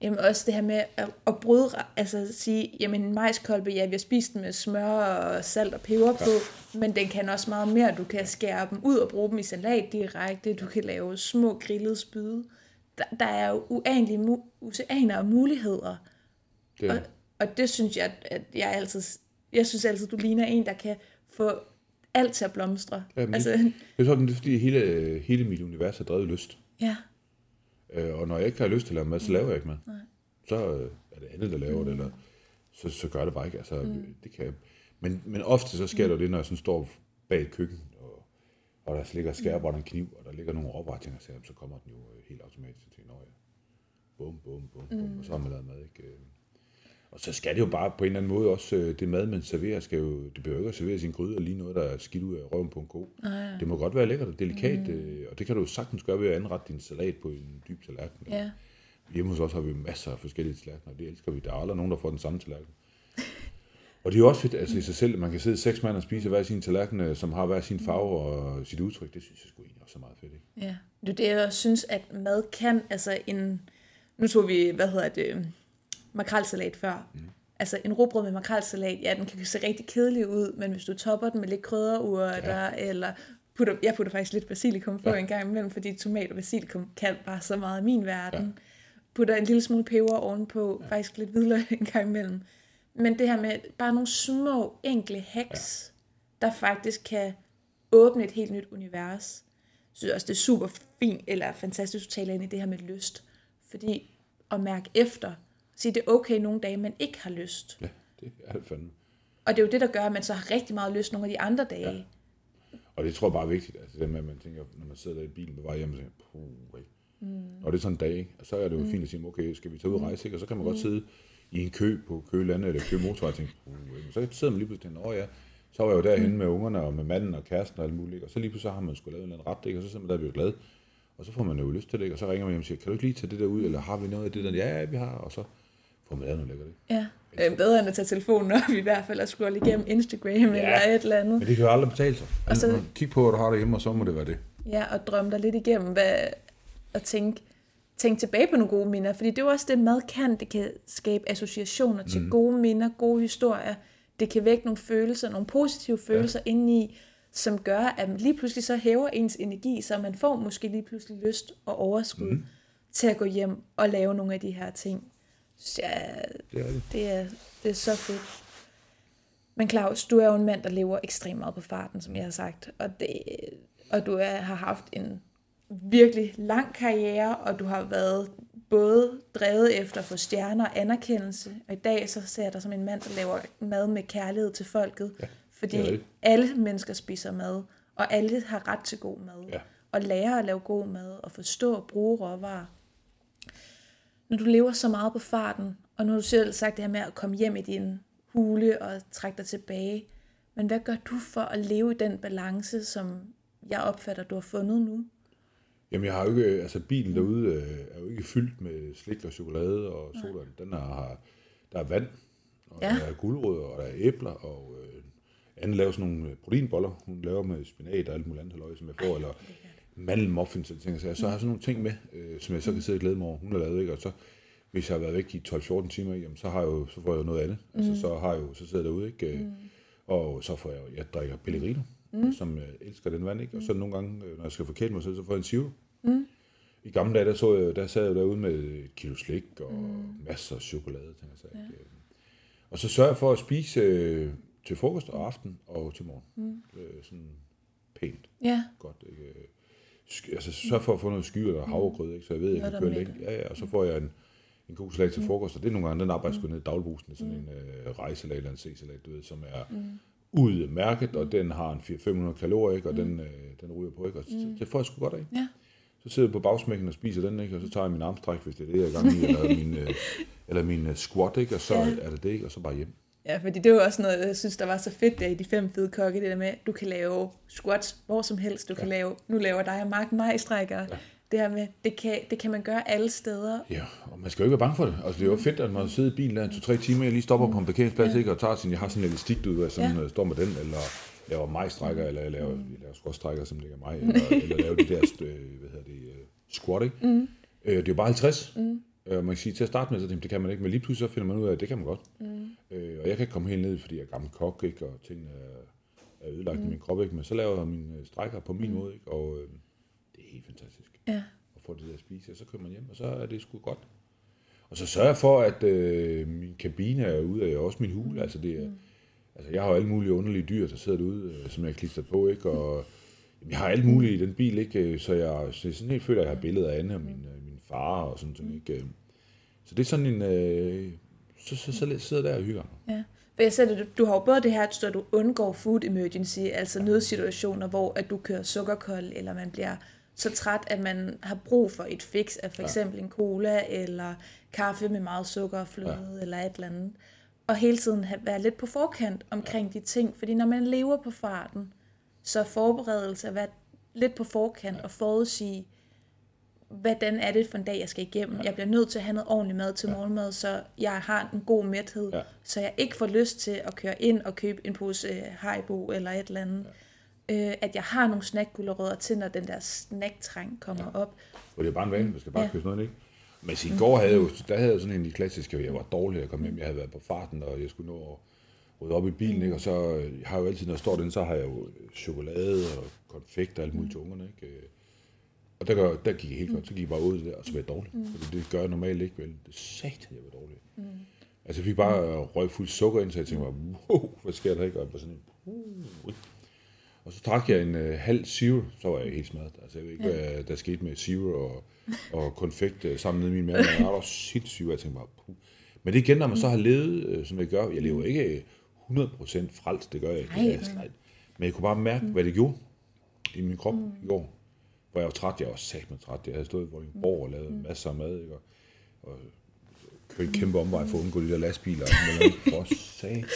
S1: Jamen også det her med at, at bryde, altså at sige, jamen en majskolbe, ja, vi har spist den med smør og salt og peber på, men den kan også meget mere. Du kan skære dem ud og bruge dem i salat direkte. Du kan lave små grillede spyde. Der, der er jo uanlige oceaner af muligheder.
S2: Det,
S1: Og, og det synes jeg, at jeg altid, jeg synes altid, du ligner en, der kan få alt til at blomstre.
S2: Jamen,
S1: altså,
S2: det, det er sådan, det er fordi hele, hele mit univers er drevet lyst.
S1: ja,
S2: Øh, og når jeg ikke har lyst til at lave mad, så laver jeg ikke mad. Nej. Så øh, er det andet, der laver mm. det, eller så, så gør det bare ikke. Altså, mm. det kan, men, men ofte så sker der jo det, når jeg sådan står bag et køkken, og, og der ligger skærebræt og en kniv, og der ligger nogle råvarer, jeg så kommer den jo øh, helt automatisk. Jeg tænker, nå ja, bum, bum, bum, bum, mm. og så har man lavet mad, ikke? Øh, Og så skal det jo bare på en eller anden måde også, øh, det mad, man serverer, skal jo, det behøver ikke at servere sin gryde og lige noget, der er skidt ud af røven på en ko.
S1: ja.
S2: Det må godt være lækkert og delikat, mm. og det kan du jo sagtens gøre ved at anrette din salat på en dyb tallerken.
S1: ja.
S2: Hjemme hos os har vi masser af forskellige tallerkener, og det elsker vi. Der er aldrig nogen, der får den samme tallerken. Og det er jo også fedt altså i sig selv, at man kan sidde seks mand og spise hver sin tallerken, øh, som har hver sin farve og sit udtryk. Det synes jeg sgu egentlig også er meget fedt. Ikke?
S1: Ja, det er det, jeg synes, at mad kan, altså en, nu tog vi, hvad hedder det, makrelsalat før. Mm. Altså en råbrød med makrelsalat, ja, den kan se rigtig kedelig ud, men hvis du topper den med lidt krydderurter, ja. eller putter, jeg putter faktisk lidt basilikum på ja. en gang imellem, fordi tomat og basilikum kan bare så meget i min verden. Ja. Putter en lille smule peber ovenpå, ja. faktisk lidt hvidløg (laughs) en gang imellem. Men det her med bare nogle små, enkle hacks, ja. der faktisk kan åbne et helt nyt univers. Jeg synes også, det er super fint, eller fantastisk, at du taler ind i det her med lyst. Fordi at mærke efter, sige, det er okay nogle dage, man ikke har lyst.
S2: Ja, det er det fandme.
S1: Og det er jo det, der gør, at man så har rigtig meget lyst nogle af de andre dage. Ja.
S2: Og det tror jeg bare er vigtigt, altså det med, at man tænker, når man sidder der i bilen på vej hjem, og tænker, puh? Mm. Og det er sådan en dag, og så er det jo mm. fint at sige, okay, skal vi tage ud og rejse, ikke? og så kan man mm. godt sidde i en kø på kølandet eller kø motorvej og tænke, puh, så sidder man lige pludselig og åh ja, så var jeg jo derhen mm. med ungerne og med manden og kæresten og alt muligt, ikke? og så lige pludselig har man skulle lave en eller anden ret, ikke? og så sidder man der og bliver glad, og så får man jo lyst til det, ikke? og så ringer man hjem og siger, kan du ikke lige tage det der ud, eller har vi noget af det der? Ja, ja, vi har, og så man lavet noget lækkert, ikke?
S1: Ja, det er bedre end at tage telefonen op, i hvert fald at scrolle igennem Instagram ja. eller et eller andet.
S2: Men det kan jo aldrig betale sig.
S1: Og så-
S2: Altså, Kig på, hvad du har derhjemme, og så må det være det.
S1: Ja, og drømme dig lidt igennem, hvad, og tænke, tænke tilbage på nogle gode minder. Fordi det er jo også det, mad kan. Det kan skabe associationer til mm. gode minder, gode historier. Det kan vække nogle følelser, nogle positive følelser ja. indeni, som gør, at lige pludselig så hæver ens energi, så man får måske lige pludselig lyst og overskud mm. til at gå hjem og lave nogle af de her ting. Ja,
S2: Det er det.
S1: det er, det er så fedt. Men Claus, du er jo en mand, der lever ekstremt meget på farten, som jeg har sagt. Og, det, og du er, har haft en virkelig lang karriere, og du har været både drevet efter at få stjerner og anerkendelse, og i dag så ser jeg dig som en mand, der laver mad med kærlighed til folket, ja, fordi alle mennesker spiser mad, og alle har ret til god mad, ja. og lærer at lave god mad, og forstå at bruge råvarer. Når du lever så meget på farten, og nu har du selv sagt det her med at komme hjem i din hule og trække dig tilbage, men hvad gør du for at leve i den balance, som jeg opfatter, du har fundet nu?
S2: Jamen, jeg har jo ikke, altså bilen derude øh, er jo ikke fyldt med slik og chokolade og sodavand. Den har, der er vand, og ja. der er guldrødder, og der er æbler, og øh, Anne laver sådan nogle øh, proteinboller. Hun laver med spinat og alt muligt andet løg, som jeg får, Ej, eller mandelmuffins og ting. Så jeg så har sådan nogle ting med, øh, som jeg så kan sidde og glæde mig over. Hun har lavet, ikke? Og så, hvis jeg har været væk i 12-14 timer, jamen, så, har jeg jo, så får jeg jo noget andet. Mm. Altså, så, har jeg jo, så sidder jeg derude, ikke? Mm. Og så får jeg, jeg drikker Pellegrino, mm. som jeg elsker den vand, ikke? Og så nogle gange, øh, når jeg skal forkæle mig selv, så får jeg en zero. Mm. I gamle dage, der, så jeg, der sad jeg derude med et kilo slik og mm. masser af chokolade. Tænker jeg, ja. Og så sørger jeg for at spise øh, til frokost og aften og til morgen. Mm. Øh, sådan pænt. Ja. Godt. Ikke? Altså sørg for at få noget sky eller havregrød, ikke? så jeg ved, at jeg kan køre længe. Ja, ja, og så får jeg en, en god salat til mm. frokost, og det er nogle gange, den arbejder sgu ned i dagbrusen, sådan mm. en øh, rejsalat eller en c-salat, du ved, som er mm. udmærket, og den har en 500 kalorier, ikke? og mm. den, øh, den ryger på, ikke? og mm. det får jeg sgu godt af. Ja. Så sidder jeg på bagsmækken og spiser den, ikke? og så tager jeg min armstræk, hvis det er det, jeg er i gang i, eller min, øh, (laughs) eller min øh, squat, ikke? og så ja. er det det, ikke? og så bare hjem.
S1: Ja, fordi det var også noget, jeg synes, der var så fedt der i de fem fede kokke, det der med, du kan lave squats hvor som helst, du ja. kan lave, nu laver dig og Mark majstrækker, ja. det her med, det kan, det kan man gøre alle steder.
S2: Ja, og man skal jo ikke være bange for det. Altså det er jo fedt, at man sidder i bilen der to-tre timer, jeg lige stopper mm. på en parkeringsplads, ja. ikke, og tager sin, jeg har sådan en elastik, du ved, sådan, ja. står med den, eller laver majstrækker, eller jeg laver, jeg laver squatstrækker, som ligger mig, eller, eller laver de der, (laughs) øh, hvad hedder det, uh, squat, ikke? Mm. Øh, det er jo bare 50. Mm. Øh, man kan sige, til at starte med, så tænkte, det kan man ikke, men lige pludselig så finder man ud af, at det kan man godt. Mm. Øh, og jeg kan ikke komme helt ned, fordi jeg er gammel kok, ikke, og tingene er, er ødelagt mm. i min krop, ikke, men så laver jeg mine øh, strækker på min mm. måde, ikke, og øh, det er helt fantastisk. Ja. At få det der at spise, og så kører man hjem, og så er det sgu godt. Og så sørger jeg for, at øh, min kabine er ude af, også min hule, mm. altså det er, mm. altså jeg har jo alle mulige underlige dyr, der sidder derude, øh, som jeg klister på, ikke, og jeg har alt muligt i den bil, ikke, så jeg, så jeg sådan helt føler, at jeg har billeder af Anne og min, øh, min far og sådan noget, ikke. Så det er sådan en, øh, så, så, så sidder der og hygger
S1: Ja. For jeg sagde, du, du har jo både det her, at du undgår food emergency, altså nødsituationer, hvor at du kører sukkerkold, eller man bliver så træt, at man har brug for et fix af for eksempel ja. en cola, eller kaffe med meget sukker og fløde, ja. eller et eller andet. Og hele tiden have, være lidt på forkant omkring ja. de ting, fordi når man lever på farten, så er forberedelse at være lidt på forkant ja. og forudsige, hvordan er det for en dag, jeg skal igennem. Ja. Jeg bliver nødt til at have noget ordentligt mad til ja. morgenmad, så jeg har en god mæthed, ja. så jeg ikke får lyst til at køre ind og købe en pose uh, Haribo eller et eller andet. Ja. Uh, at jeg har nogle snackgullerødder til, når den der snacktrang kommer ja. op.
S2: Og det er bare en vane, man skal bare ja. købe noget, ikke? Men i går havde jeg jo, der havde jeg sådan en af de klassiske, jeg var dårlig at komme hjem, jeg havde været på farten, og jeg skulle nå at rydde op i bilen, ikke? og så jeg har jeg jo altid, når jeg står den, så har jeg jo chokolade og konfekt og alt muligt til ungerne, ikke? Og der, gør, der gik jeg helt godt. Så gik jeg bare ud der, og så var jeg dårlig. Mm. Fordi det gør jeg normalt ikke, vel. Det sagde jeg var dårlig. Mm. Altså jeg fik bare mm. røg fuld sukker ind, så jeg tænkte mig, wow, hvad sker der ikke? Og, sådan en, uh. og så drak jeg en uh, halv zero, så var jeg helt smadret. Altså jeg ved ikke, ja. hvad der skete med zero og, og konfekt uh, sammen i min mave. Jeg var da sindssygt, jeg tænkte bare, puh. Men det igen, når man så har levet, uh, som jeg gør, jeg lever ikke 100% frelst, det gør jeg ikke. Nej, men jeg kunne bare mærke, mm. hvad det gjorde i min krop mm. i går hvor jeg var træt. Jeg var sat med træt. Jeg havde stået i Vordingborg og lavet mm. masser af mad, ikke? Og, og kørt en kæmpe omvej for at undgå de der lastbiler. For sag. (laughs)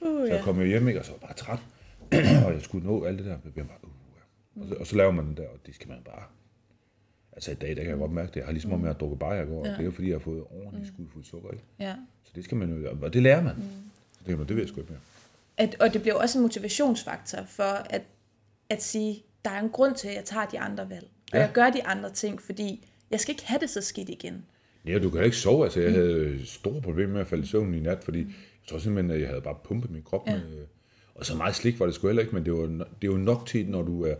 S2: Uh, så kom jeg hjem, ikke? og så var jeg bare træt. (clears throat) og jeg skulle nå alt det der. Jeg bare, uh, ja. og, så, og så laver man den der, og det skal man bare... Altså i dag, der kan jeg godt mærke det. Jeg har ligesom om, jeg har drukket bare i går. Ja. Det er jo fordi, jeg har fået ordentligt skud fuld sukker. Ikke? Ja. Så det skal man jo... Og det lærer man. Mm. Så det, det ved jeg sgu ikke mere.
S1: At, og det bliver også en motivationsfaktor for at, at sige, der er en grund til, at jeg tager de andre valg. Og ja. jeg gør de andre ting, fordi jeg skal ikke have det så skidt igen.
S2: Ja, du kan ikke sove. Altså, jeg havde store problemer med at falde i søvn i nat, fordi jeg tror simpelthen, at jeg havde bare pumpet min krop ja. med... Og så meget slik var det sgu heller ikke, men det var, det var nok til, når du er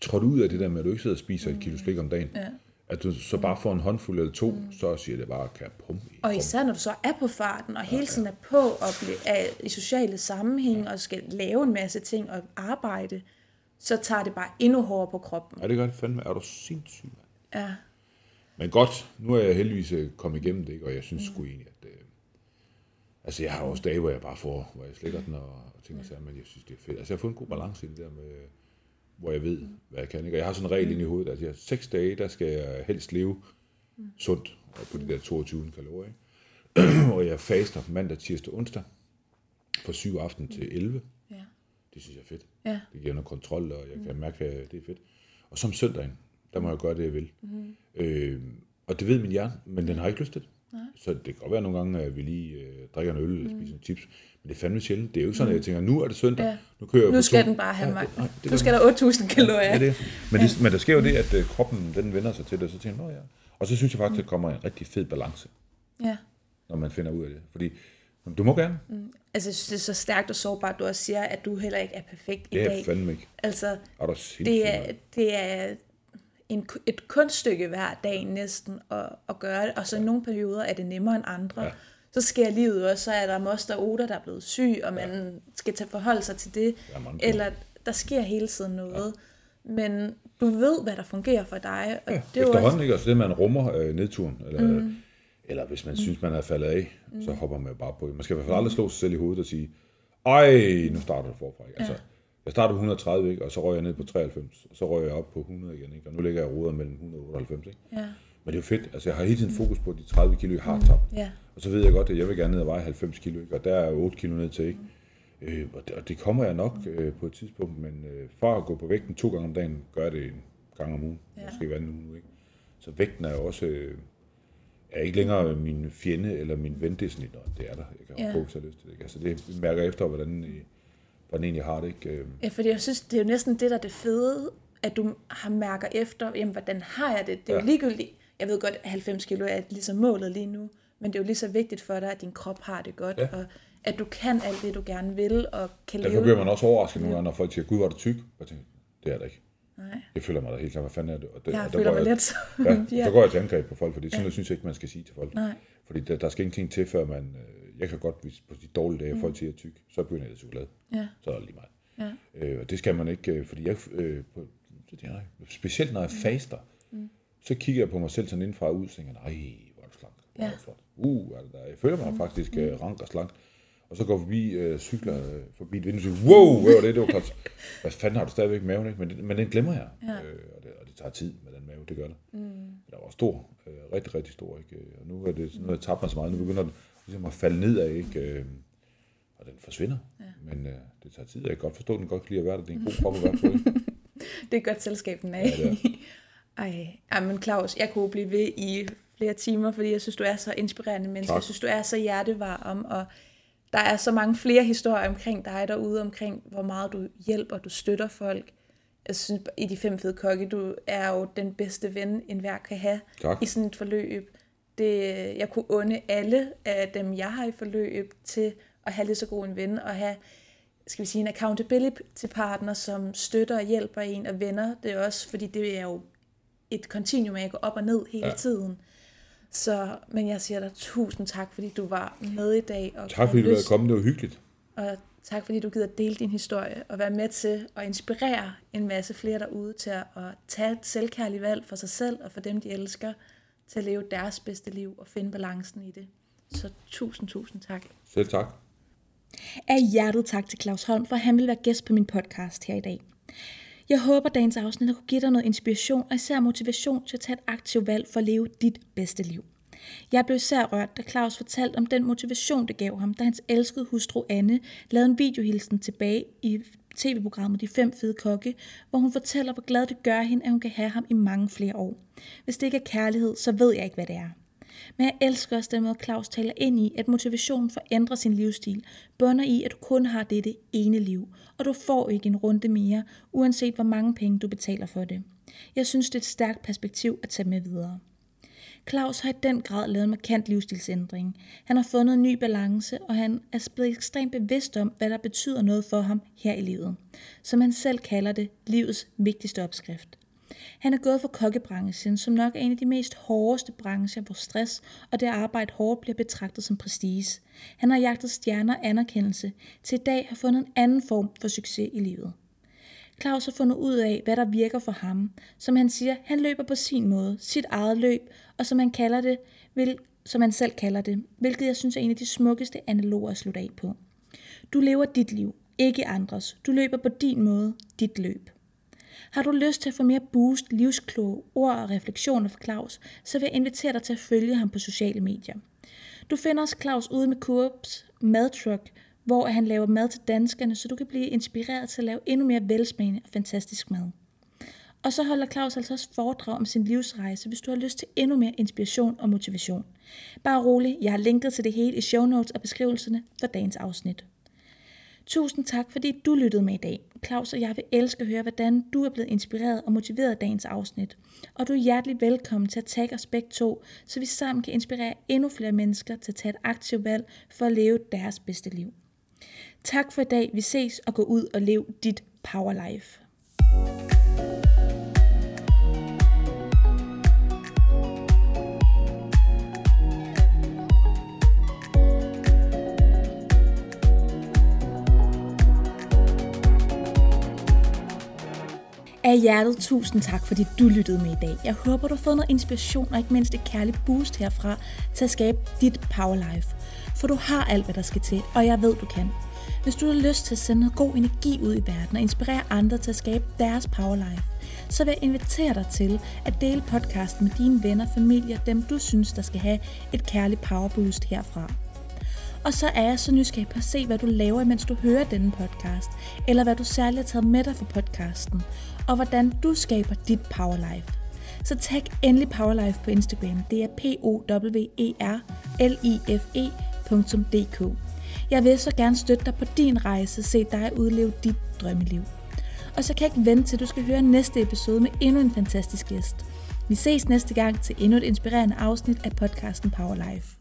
S2: trådt ud af det der med, at du ikke sidder og spiser et kilo slik om dagen, ja. At du så bare får en håndfuld eller to, mm. så siger det bare kapum. i
S1: Og især når du så er på farten, og hele tiden er på og blive, er i sociale sammenhæng, og skal lave en masse ting og arbejde, så tager det bare endnu hårdere på kroppen.
S2: Ja, det gør det fandme. Er du sindssyg, mand?
S1: Ja.
S2: Men godt, nu er jeg heldigvis øh, kommet igennem det, ikke? og jeg synes sgu egentlig, at... Øh, altså, jeg har også dage, hvor jeg bare får, hvor jeg slikker den og, og tænker sig, men jeg synes, det er fedt. Altså, jeg har fået en god balance i det der med, hvor jeg ved, hvad jeg kan. Ikke? Og jeg har sådan en regel inde i hovedet, at jeg seks dage, der skal jeg helst leve sundt og på de der 22 kalorier. (clears throat) Og jeg faster mandag, tirsdag, onsdag fra 7 aften til 11.
S1: Ja.
S2: Det synes jeg er fedt.
S1: Ja.
S2: Det giver noget kontrol, og jeg kan mærke, at det er fedt. Og som søndagen, der må jeg gøre det, jeg vil. Mm. Øh, og det ved min hjerne, men den har ikke lyst til det. Nej. Så det kan godt være nogle gange, at vi lige øh, drikker en øl eller spiser en chips. Men det er fandme sjældent. Det er jo ikke sådan, at jeg tænker, nu er det søndag.
S1: Ja.
S2: Nu kører jeg
S1: Nu skal den bare have mig.
S2: det- nej, det
S1: Nu skal der 8.000 kalorier.
S2: Ja, det. Men, det, men der sker jo det, at øh, kroppen den vender sig til det, og så tænker jeg, ja. Og så synes jeg faktisk, at der kommer en rigtig fed balance,
S1: Ja.
S2: når man finder ud af det. Fordi du må gerne.
S1: Altså, jeg synes, det er så stærkt og sårbart, du også siger, at du heller ikke er perfekt i
S2: Det er
S1: dag.
S2: fandme ikke.
S1: Altså,
S2: Er
S1: det er, det er en, et kunststykke hver dag næsten at, at gøre det, og så i nogle perioder er det nemmere end andre.
S2: Ja.
S1: Så sker livet også, så er der moster Oda, der er blevet syg, og man skal tage forholde sig til det.
S2: Ting.
S1: Eller der sker hele tiden noget. Men du ved, hvad der fungerer for dig. Og
S2: Ja,
S1: det er jo også,
S2: efterhånden ikke, altså det man rummer øh, nedturen, eller, mm. Eller hvis man synes, man er faldet af, mm. så hopper man bare på det. Man skal i hvert fald aldrig slå sig selv i hovedet og sige, ej, nu starter du forfra. Ikke? Altså, jeg startede på 130, ikke? og så røg jeg ned på 93, og så røg jeg op på 100 igen, ikke? og nu ligger jeg roder mellem 198. Ikke?
S1: ja,
S2: Men det er jo fedt, altså jeg har hele tiden fokus på de 30 kilo, jeg har tabt.
S1: ja,
S2: Og så ved jeg godt, at jeg vil gerne ned og veje 90 kilo, ikke? og der er 8 kilo ned til. Ikke? Øh, og, det, og det kommer jeg nok øh, på et tidspunkt, men øh, for at gå på vægten to gange om dagen, gør jeg det en gang om ugen,
S1: Ja.
S2: ja. måske hver anden uge. Ikke? Så vægten er jo også øh, er ikke længere min fjende eller min ven, det er sådan lidt, "Nå, det er der, jeg kan
S1: Ja.
S2: gå, hvis jeg har lyst til det. Ikke? Altså det mærker jeg efter, hvordan, øh, hvordan egentlig har det. Ikke? Øh,
S1: Ja, fordi jeg synes, det er jo næsten det, der er det fede, at du har mærker efter, jamen, hvordan har jeg det? Det er ja. jo ligegyldigt. Jeg ved godt, at 90 kilo er ligesom målet lige nu, men det er jo lige så vigtigt for dig, at din krop har det godt, ja. Og at du kan alt det, du gerne vil, og kan
S2: derfor
S1: leve.
S2: bliver man også overrasket nogle gange, når folk siger, gud, var du tyk? Og tænker, det er der ikke.
S1: Nej,
S2: Jeg føler mig da helt klart, hvad fanden er det? Og det
S1: jeg
S2: og der
S1: føler
S2: går
S1: mig
S2: jeg-
S1: lidt så. (laughs)
S2: Ja,
S1: Ja.
S2: så går jeg til angreb på folk, fordi sådan noget synes jeg ikke, man skal sige til folk.
S1: Nej.
S2: Fordi der, der skal ingenting til, før man... Øh, jeg kan godt, hvis på de dårlige dage, mm. folk siger, er tyk, så begynder jeg at chokolade.
S1: Ja,
S2: Så er det lige mig.
S1: ja,
S2: Øh, og det skal man ikke, øh, fordi jeg... Øh, på, det er, specielt når jeg faster, mm. så kigger jeg på mig selv sådan indfra og ud, og tænker, nej, hvor er du slank. Hvor er
S1: Ja.
S2: du flot. Uh, er det der. Jeg føler mig faktisk øh, rank og slank. Og så går vi forbi, øh, cykler øh, forbi et vindue og siger, wow, hvad var det? Det var klart. (laughs) Hvad fanden har du stadigvæk maven, ikke? Men, det, men den glemmer jeg.
S1: Ja.
S2: Øh, og, det, og det tager tid med den mave, det gør det. Mm. Den var stor, øh, rigtig, rigtig stor, ikke? Og nu er det sådan noget, jeg tabt mig så meget, nu begynder den ligesom at falde ned af, ikke? Øh, og den forsvinder. Ja. Men øh, det tager tid, jeg kan godt forstå, den godt kan lide at være der. Det er en god krop at være på, ikke? (laughs)
S1: det er et godt selskab, den er
S2: Ja, det
S1: i. (laughs) Ej, ej, men Claus, jeg kunne blive ved i flere timer, fordi jeg synes, du er så inspirerende menneske.
S2: Tak.
S1: Jeg synes, du er så hjertevarm, og der er så mange flere historier omkring dig derude, omkring hvor meget du hjælper, du støtter folk. Jeg synes, i de fem fede kokke, du er jo den bedste ven, enhver kan have
S2: Tak.
S1: i sådan et forløb. Det, jeg kunne unde alle af dem, jeg har i forløb, til at have lige så god en ven, og have skal vi sige, en accountability partner, som støtter og hjælper en og venner det er også, fordi det er jo et kontinuum at gå op og ned hele. Ja. tiden. Så, men jeg siger dig tusind tak, fordi du var med i dag. Og
S2: Tak fordi du er
S1: lyst-
S2: kommet, det var hyggeligt.
S1: Og tak fordi du gider dele din historie og være med til at inspirere en masse flere derude til at tage et selvkærligt valg for sig selv og for dem, de elsker, til at leve deres bedste liv og finde balancen i det. Så tusind, tusind tak.
S2: Selv tak.
S1: Af hjertet tak til Claus Holm, for at han ville være gæst på min podcast her i dag. Jeg håber, dagens afsnit har kunne give dig noget inspiration og især motivation til at tage et aktivt valg for at leve dit bedste liv. Jeg blev især rørt, da Claus fortalte om den motivation, det gav ham, da hans elskede hustru Anne lavede en videohilsen tilbage i tv-programmet De Fem Fede Kokke, hvor hun fortæller, hvor glad det gør hende, at hun kan have ham i mange flere år. Hvis det ikke er kærlighed, så ved jeg ikke, hvad det er. Men jeg elsker også den måde, Claus taler ind i, at motivationen for at ændre sin livsstil bunder i, at du kun har dette ene liv, og du får ikke en runde mere, uanset hvor mange penge du betaler for det. Jeg synes, det er et stærkt perspektiv at tage med videre. Claus har i den grad lavet en markant livsstilsændring. Han har fundet en ny balance, og han er blevet ekstremt bevidst om, hvad der betyder noget for ham her i livet. Som han selv kalder det, livets vigtigste opskrift. Han er gået fra kokkebranchen, som nok er en af de mest hårdeste brancher, hvor stress og det at arbejde hårdt bliver betragtet som prestige. Han har jagtet stjerner og anerkendelse, til i dag har fundet en anden form for succes i livet. Claus har fundet ud af, hvad der virker for ham. Som han siger, han løber på sin måde, sit eget løb, og som han kalder det, vil, som han selv kalder det, hvilket jeg synes er en af de smukkeste analoger at slutte af på. Du lever dit liv, ikke andres. Du løber på din måde, dit løb. Har du lyst til at få mere boost, livskloge, ord og refleksioner fra Claus, så vil jeg invitere dig til at følge ham på sociale medier. Du finder også Claus ude med Coops Madtruck, hvor han laver mad til danskerne, så du kan blive inspireret til at lave endnu mere velsmagende og fantastisk mad. Og så holder Claus altså også foredrag om sin livsrejse, hvis du har lyst til endnu mere inspiration og motivation. Bare rolig, jeg har linket til det hele i show notes og beskrivelserne for dagens afsnit. Tusind tak, fordi du lyttede med i dag. Claus og jeg vil elske at høre, hvordan du er blevet inspireret og motiveret af dagens afsnit. Og du er hjertelig velkommen til at tagge os begge to, så vi sammen kan inspirere endnu flere mennesker til at tage et aktivt valg for at leve deres bedste liv. Tak for i dag. Vi ses og gå ud og lev dit power life. Af hjertet tusind tak, fordi du lyttede med i dag. Jeg håber, du har fået noget inspiration og ikke mindst et kærligt boost herfra til at skabe dit power life. For du har alt, hvad der skal til, og jeg ved, du kan. Hvis du har lyst til at sende noget god energi ud i verden og inspirere andre til at skabe deres power life, så vil jeg invitere dig til at dele podcasten med dine venner, familie og dem, du synes, der skal have et kærligt power boost herfra. Og så er jeg så nysgerrig på at se, hvad du laver, mens du hører denne podcast, eller hvad du særligt har taget med dig fra podcasten, og hvordan du skaber dit powerlife. Så tag endelig Powerlife på Instagram. Det er p o w e r l i f edk Jeg vil så gerne støtte dig på din rejse, se dig udleve dit drømmeliv. Og så kan jeg ikke vente til, du skal høre næste episode med endnu en fantastisk gæst. Vi ses næste gang til endnu et inspirerende afsnit af podcasten Power Life.